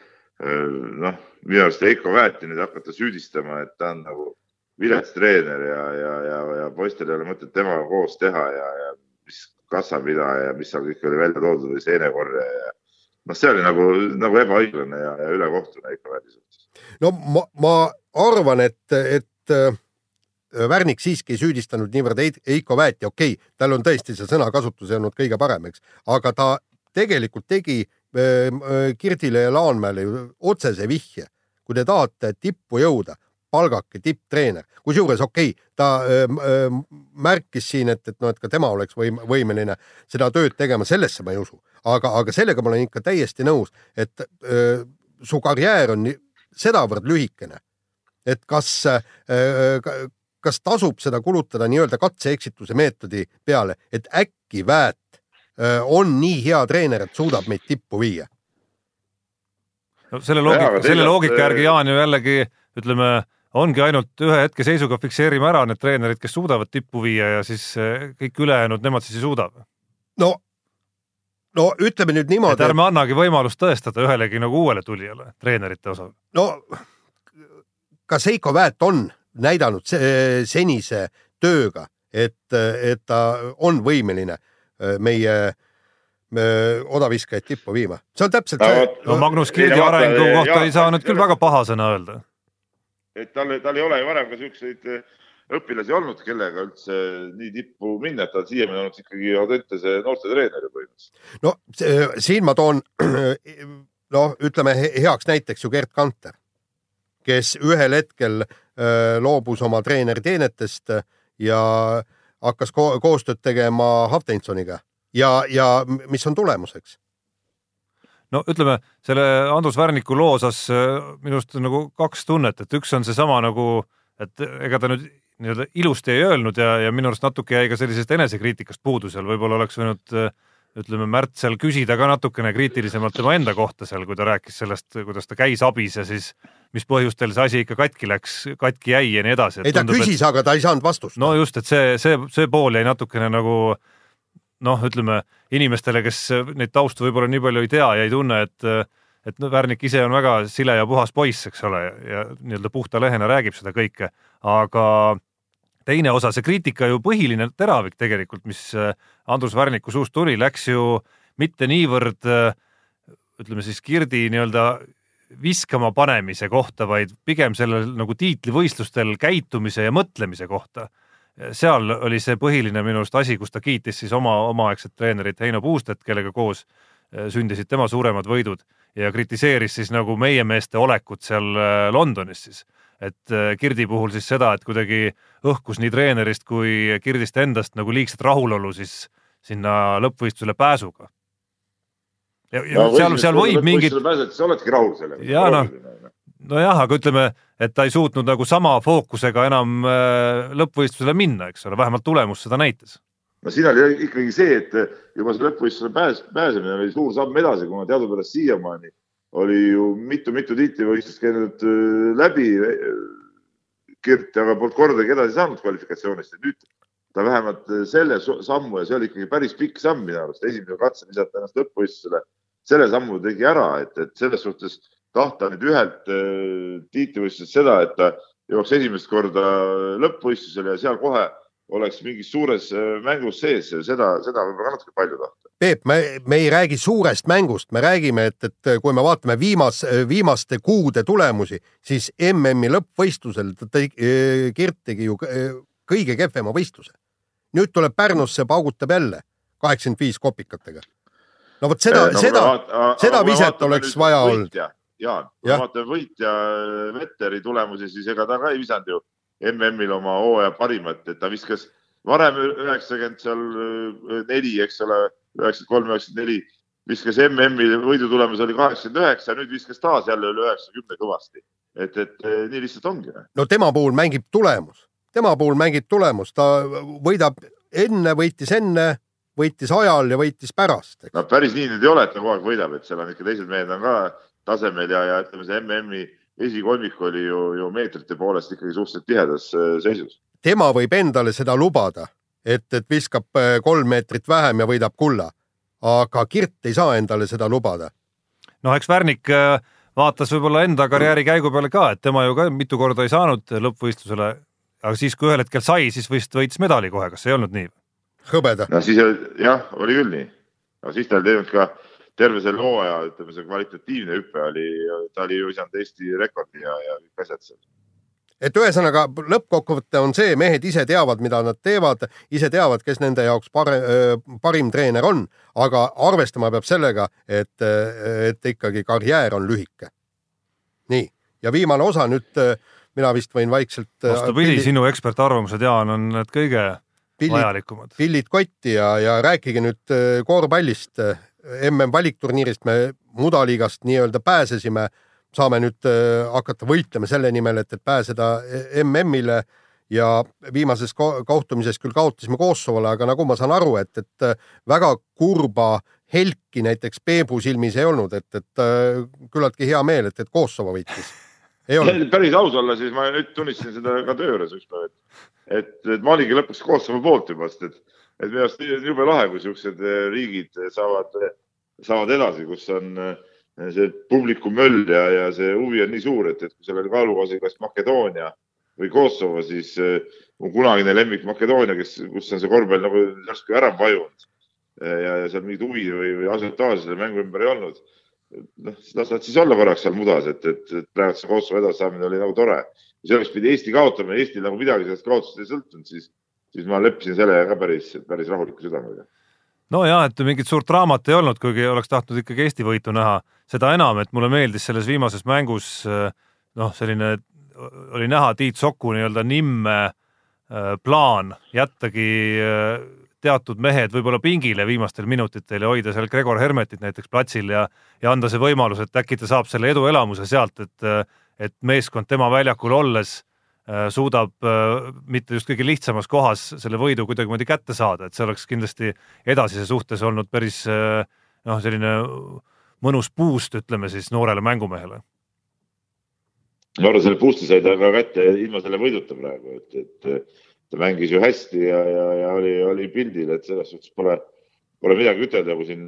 [SPEAKER 5] noh, minu arust Heiko Väeti nüüd hakata süüdistama, et ta on nagu vilets treener ja, ja, ja, ja poistel ei ole mõtet temaga koos teha ja, ja mis kassapidaja ja mis seal kõik oli välja toodud või seenekorje ja noh, see oli nagu, nagu ebaõiglane ja, ja ülekohtune Väeti suhtes.
[SPEAKER 3] no ma, ma arvan, et, et äh, Värnik siiski ei süüdistanud niivõrd Heiko Väeti, okei okay,, tal on tõesti see sõnakasutus ei olnud kõige parem, eks, aga ta tegelikult tegi äh, äh, Kirdile ja Laanmäele ju otsese vihje. kui te tahate tippu jõuda, palgake tipptreener, kusjuures okei okay,, ta öö, öö, märkis siin, et, et noh, et ka tema oleks võim, võimeline seda tööd tegema, sellesse ma ei usu, aga, aga sellega ma olen ikka täiesti nõus, et öö, su karjäär on sedavõrd lühikene, et kas, kas tasub seda kulutada nii-öelda katse-eksituse meetodi peale, et äkki Väät öö, on nii hea treener, et suudab meid tippu viia.
[SPEAKER 4] no selle loogika selle loogika järgi Jaan ju jällegi ütleme, ongi ainult ühe hetke seisuga fikseerime ära need treenerid, kes suudavad tippu viia ja siis eh, kõik ülejäänud, nemad siis ei suuda.
[SPEAKER 3] no, no ütleme nüüd
[SPEAKER 4] et
[SPEAKER 3] niimoodi,
[SPEAKER 4] ärme annagi võimalust tõestada ühelegi nagu uuele tulijale treenerite osas.
[SPEAKER 3] no kas Heiko Väät on näidanud se senise tööga, et, et ta on võimeline öö, meie odaviskajaid tippu viima, see on täpselt
[SPEAKER 5] No
[SPEAKER 3] see
[SPEAKER 4] no Magnus Kirdi arengu kohta ei saa nüüd küll väga paha sõna öelda.
[SPEAKER 5] Et tal, tal ei ole ju varem ka siukseid eh, õpilasi olnud, kellega üldse nii tippu minna, et ta on siiamaani olnud ikkagi Audentese noortetreener ju põhimõtteliselt.
[SPEAKER 3] no see- siin ma toon noh, ütleme he- heaks näiteks ju Gerd Kanter, kes ühel hetkel öö, loobus oma treeneriteenetest ja hakkas ko koostööd tegema Hafteinsoniga ja, ja mis on tulemuseks?
[SPEAKER 4] No ütleme selle Andrus Värniku loo osas äh, minu arust nagu kaks tunnet, et üks on seesama nagu, et ega ta nüüd nii-öelda ilusti ei öelnud ja, ja minu arust natuke jäi ka sellisest enesekriitikast puudu seal, võib-olla oleks võinud äh, ütleme, Märt seal küsida ka natukene kriitilisemalt tema enda kohta seal, kui ta rääkis sellest, kuidas ta käis abis ja siis mis põhjustel see asi ikka katki läks, katki jäi ja nii edasi.
[SPEAKER 3] ei ta küsis, aga ta ei saanud vastust.
[SPEAKER 4] no just, et see, see, see pool jäi natukene nagu noh, ütleme inimestele, kes neid taustu võib-olla nii palju ei tea ja ei tunne, et et no Värnik ise on väga sile ja puhas poiss, eks ole, ja nii-öelda puhta lehena räägib seda kõike, aga teine osa, see kriitika ju põhiline teravik tegelikult, mis äh, Andrus Värniku suust tuli, läks ju mitte niivõrd ütleme siis Kirdi nii-öelda viskama panemise kohta, vaid pigem sellel nagu tiitlivõistlustel käitumise ja mõtlemise kohta seal oli see põhiline minu arust asi, kus ta kiitis siis oma omaaegset treenerit Heino Puustet, kellega koos eh, sündisid tema suuremad võidud ja kritiseeris siis nagu meie meeste olekut seal eh, Londonis siis. et eh, Kirdi puhul siis seda, et kuidagi õhkus nii treenerist kui Kirdist endast nagu liigset rahulolu siis sinna lõppvõistlusele pääsuga. ja, ja seal, seal võib mingit,
[SPEAKER 5] siis oledki rahul sellega.
[SPEAKER 4] Jaa, noh. nojah, aga ütleme, et ta ei suutnud nagu sama fookusega enam äh, lõppvõistlusele minna, eks ole, vähemalt tulemus seda näitas.
[SPEAKER 5] no siin oli ikkagi see, et juba see lõppvõistlusele pääs, pääsemine oli suur samm edasi, kuna teadupärast siiamaani oli ju mitu-mitu tiitlivõistlust käinud äh, läbi äh, Kirt, aga polnud kordagi edasi saanud kvalifikatsioonist ja nüüd ta vähemalt äh, selle sammu ja see oli ikkagi päris pikk samm minu arust, esimesel katsel visata ennast lõppvõistlusele, selle sammu tegi ära, et, et selles suhtes tahta nüüd ühelt äh, tiitlivõistlusest seda, et ta jõuaks esimest korda lõppvõistlusele ja seal kohe oleks mingis suures äh, mängus sees, seda, seda võib-olla natuke palju tahta.
[SPEAKER 3] Peep, me, me ei räägi suurest mängust, me räägime, et, et kui me vaatame viimas, viimaste kuude tulemusi, siis MM-i lõppvõistlusel ta tõi, Kirt tegi ju kõige kehvema võistluse. nüüd tuleb Pärnusse, paugutab jälle kaheksakümmend viis kopikatega. no vot seda, seda, seda viset oleks vaja olnud..
[SPEAKER 5] Jaan, kui me vaatame võitja Vetteri tulemusi, siis ega ta ka ei visanud ju MM-il oma hooaja parimat, et ta viskas varem üheksakümmend seal äh, neli, eks ole, üheksakümmend kolm, üheksakümmend neli, viskas MM-i võidu tulemus oli kaheksakümmend üheksa, nüüd viskas taas jälle üle üheksakümne kõvasti. et, et eh, nii lihtsalt ongi.
[SPEAKER 3] no tema puhul mängib tulemus, tema puhul mängib tulemus, ta võidab enne, võitis enne, võitis ajal ja võitis pärast,
[SPEAKER 5] no päris nii nüüd ei ole, et ta kogu aeg võidab, et seal on ikka teised mehed on ka tasemel ja, ja ütleme, see MM-i esikolmik oli ju, ju meetrite poolest ikkagi suhteliselt tihedas äh, seisus.
[SPEAKER 3] tema võib endale seda lubada, et, et viskab äh, kolm meetrit vähem ja võidab kulla. aga Kirt ei saa endale seda lubada.
[SPEAKER 4] noh, eks Värnik äh, vaatas võib-olla enda karjääri käigu peale ka, et tema ju ka mitu korda ei saanud lõppvõistlusele, aga siis, kui ühel hetkel sai, siis vist võitis medali kohe, kas ei olnud nii?
[SPEAKER 3] hõbeda.
[SPEAKER 5] no siis jah, oli küll nii. no siis ta ei teinud ka terve selle hooaja, ütleme see kvalitatiivne hüpe oli, ta oli ju visanud Eesti rekordi ja, ja kõik asjad seal.
[SPEAKER 3] et ühesõnaga lõppkokkuvõte on see, mehed ise teavad, mida nad teevad, ise teavad, kes nende jaoks pare, parim treener on, aga arvestama peab sellega, et, et ikkagi karjäär on lühike. nii, ja viimane osa nüüd mina vist võin vaikselt.
[SPEAKER 4] vastupidi sinu ekspertarvamused, Jaan, on need kõige pillid, vajalikumad.
[SPEAKER 3] pillid kotti ja, ja rääkige nüüd korvpallist mm valikturniirist me mudaliigast nii-öelda pääsesime, saame nüüd äh, hakata võitlema selle nimel, et, et pääseda MM-ile ja viimases kohtumises küll kaotasime Kosovole, aga nagu ma saan aru, et, et äh, väga kurba helki näiteks Peebu silmis ei olnud, et, et äh, küllaltki hea meel, et, et Kosovo võitis.
[SPEAKER 5] päris aus olla, siis ma nüüd tunnistasin seda ka töö juures üks päev, et, et, et ma olingi lõpuks Kosovo poolt juba, sest et et minu arust jube lahe, kui siuksed eh, riigid saavad, saavad edasi, kus on eh, see publiku möll ja, ja see huvi on nii suur, et, et kui seal oli kaalukausil kas Makedoonia või Kosovo, siis äh, mu kunagine lemmik Makedoonia, kes, kus on see korvpall nagu järsku ära vajunud ja, ja seal mingit huvi või, või asiotaaži selle mängu ümber ei olnud. noh, las nad siis olla korraks seal mudas, et, et, et praegu see Kosovo edasisaamine oli nagu tore. selleks pidi Eesti kaotama, Eestil nagu midagi sellest kaotusest ei sõltunud, siis siis ma leppisin sellega ka päris, päris rahuliku südamega.
[SPEAKER 4] nojah, et mingit suurt draamat ei olnud, kuigi oleks tahtnud ikkagi Eesti võitu näha, seda enam, et mulle meeldis selles viimases mängus noh, selline oli näha Tiit Soku nii-öelda nimme äh, plaan jättagi äh, teatud mehed võib-olla pingile viimastel minutitel ja hoida seal Gregor Hermetit näiteks platsil ja, ja anda see võimalus, et äkki ta saab selle eduelamuse sealt, et, et meeskond tema väljakul olles suudab äh, mitte just kõige lihtsamas kohas selle võidu kuidagimoodi kätte saada, et see oleks kindlasti edasise suhtes olnud päris äh, noh, selline mõnus boost, ütleme siis noorele mängumehele.
[SPEAKER 5] no aga selle boost'i sai ta ka kätte ilma selle võiduta praegu, et, et ta mängis ju hästi ja, ja, ja oli, oli pildil, et selles suhtes pole, pole midagi ütelda, kui siin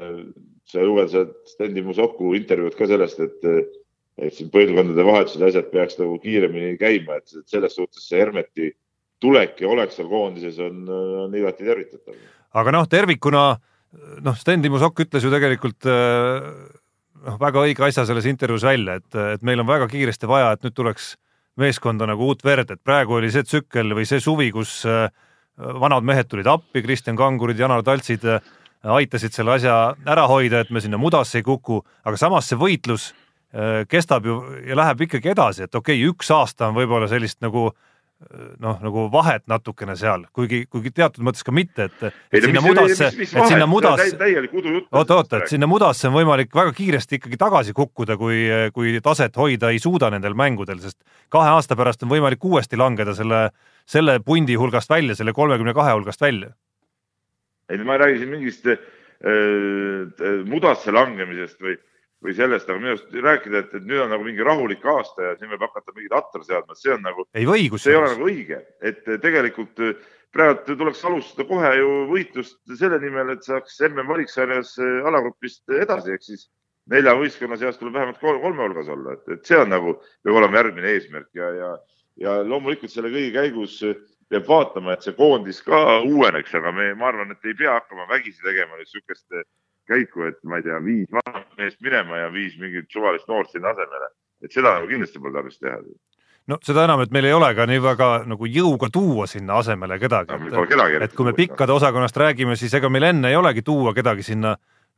[SPEAKER 5] sa luged sealt Stendi Musoku intervjuud ka sellest, et et siin põlvkondade vahetused, asjad peaks nagu kiiremini käima, et selles suhtes see Hermeti tulek ja olek seal koondises on, on igati tervitatav.
[SPEAKER 4] aga noh, tervikuna noh, Sten Timo Sokk ütles ju tegelikult noh, väga õige asja selles intervjuus välja, et, et meil on väga kiiresti vaja, et nüüd tuleks meeskonda nagu uut verd, et praegu oli see tsükkel või see suvi, kus vanad mehed tulid appi, Kristjan Kangurid, Janar Taltsid aitasid selle asja ära hoida, et me sinna mudasse ei kuku, aga samas see võitlus Äh, kestab ju ja läheb ikkagi edasi, et okei okay,, üks aasta on võib-olla sellist nagu äh, noh, nagu vahet natukene seal, kuigi, kuigi teatud mõttes ka mitte, et,
[SPEAKER 5] ei,
[SPEAKER 4] sinna
[SPEAKER 5] mis,
[SPEAKER 4] mudasse,
[SPEAKER 5] et
[SPEAKER 4] sinna mudasse, oota, oota, et sinna mudasse on võimalik väga kiiresti ikkagi tagasi kukkuda, kui, kui taset hoida ei suuda nendel mängudel, sest kahe aasta pärast on võimalik uuesti langeda selle, selle pundi hulgast välja, selle kolmekümne kahe hulgast välja.
[SPEAKER 5] ei, ma ei räägi siin mingist äh, äh mudasse langemisest või või sellest, aga minu arust rääkida, et, et nüüd on nagu mingi rahulik aasta ja siin võib hakata mingit atra seadma, see on nagu,
[SPEAKER 4] ei või,
[SPEAKER 5] see ei ole nagu õige, et tegelikult äh, praegu tuleks alustada kohe ju võitlust selle nimel, et saaks MM valiksarjas äh, alagrupist edasi, ehk siis nelja võistkonna seas tuleb vähemalt kolme hulgas olla, et, et see on nagu, peab olema järgmine eesmärk ja, ja, ja loomulikult selle kõige käigus äh, peab vaatama, et see koondis ka uueneks, aga me, ma arvan, et ei pea hakkama vägisi tegema niisugust käiku, et ma ei tea, viis vanat meest minema ja viis mingit suvalist noort sinna asemele. et seda nagu kindlasti pole tarvis teha.
[SPEAKER 4] no seda enam, et meil ei ole ka nii väga nagu jõuga tuua sinna asemele kedagi
[SPEAKER 5] no,. et,
[SPEAKER 4] et kui me pikkade osakonnast räägime, siis ega meil enne ei olegi tuua kedagi sinna,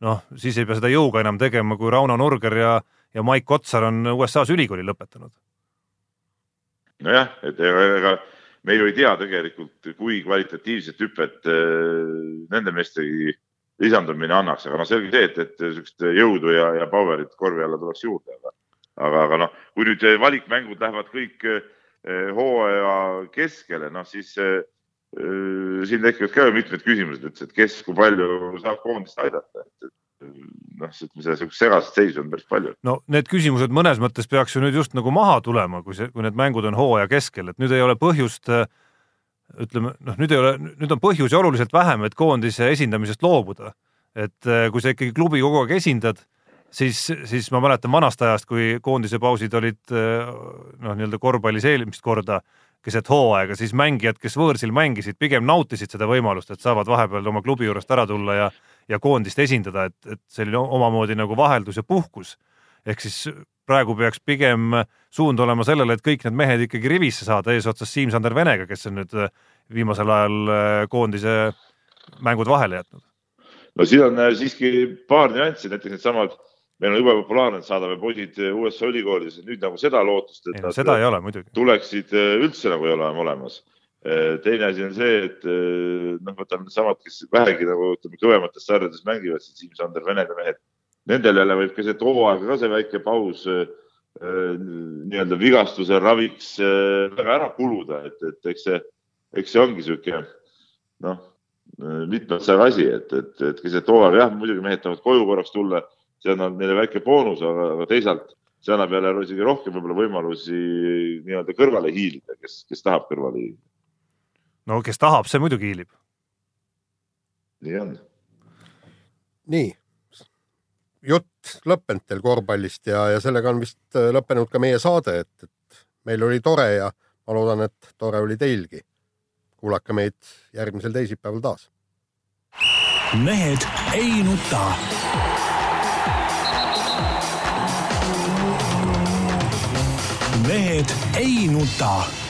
[SPEAKER 4] noh, siis ei pea seda jõuga enam tegema, kui Rauno Nurger ja, ja Mike Otsar on USA-s ülikooli lõpetanud.
[SPEAKER 5] nojah, et ega, ega me ju ei tea tegelikult, kui kvalitatiivset hüpet äh, nende meestegi lisandumine annaks, aga noh, selge see, et, et niisugust jõudu ja, ja power'it korvi alla tuleks juurde, aga, aga, aga noh, kui nüüd valikmängud lähevad kõik eh, hooaja keskele, noh siis äh, siin tekivad ka mitmed küsimused, et, et kes, kui palju saab koondist aidata, et noh, seda siukest segast seisu on päris palju.
[SPEAKER 4] no need küsimused mõnes mõttes peaks ju nüüd just nagu maha tulema, kui see, kui need mängud on hooaja keskel, et nüüd ei ole põhjust ütleme noh, nüüd ei ole, nüüd on põhjusi oluliselt vähem, et koondise esindamisest loobuda. et kui sa ikkagi klubi kogu aeg esindad, siis, siis ma mäletan vanast ajast, kui koondise pausid olid noh, nii-öelda korvpallis eelmist korda keset hooaega, siis mängijad, kes võõrsil mängisid, pigem nautisid seda võimalust, et saavad vahepeal oma klubi juurest ära tulla ja, ja koondist esindada, et, et selline omamoodi nagu vaheldus ja puhkus. ehk siis praegu peaks pigem suund olema sellele, et kõik need mehed ikkagi rivisse saada eesotsas Siim-Sander Venega, kes on nüüd viimasel ajal koondise mängud vahele jätnud.
[SPEAKER 5] no siin on siiski paar nüanssi, näiteks needsamad meil on jube populaarne, et saadame poisid USA ülikoolidesse, nüüd nagu seda lootust, et
[SPEAKER 4] ei, nad seda ei ole, muidugi.
[SPEAKER 5] tuleksid äh, üldse nagu ei ole olemas. Äh, teine asi on see, et äh, noh, võtame needsamad, kes vähegi nagu ütleme kõvemates sarjades mängivad, Siim-Sander, Venede mehed. Nendel jälle võib keset hooaega ka see väike paus nii-öelda vigastuse raviks väga ära kuluda, et, et eks see, eks see ongi sihuke noh, mitmeksaja asi, et, et, et keset hooaega jah, muidugi mehed tahavad koju korraks tulla see annab neile väike boonus, aga, aga teisalt see annab jälle isegi rohkem võib-olla võimalusi nii-öelda kõrvale hiilida, kes, kes tahab kõrvale hiilida.
[SPEAKER 4] no kes tahab, see muidugi hiilib.
[SPEAKER 5] nii on.
[SPEAKER 3] nii, jutt lõppenud teil korvpallist ja, ja sellega on vist lõppenud ka meie saade, et, et meil oli tore ja ma loodan, et tore oli teilgi. kuulake meid järgmisel teisipäeval taas.
[SPEAKER 1] mehed ei nuta mehed ei nuta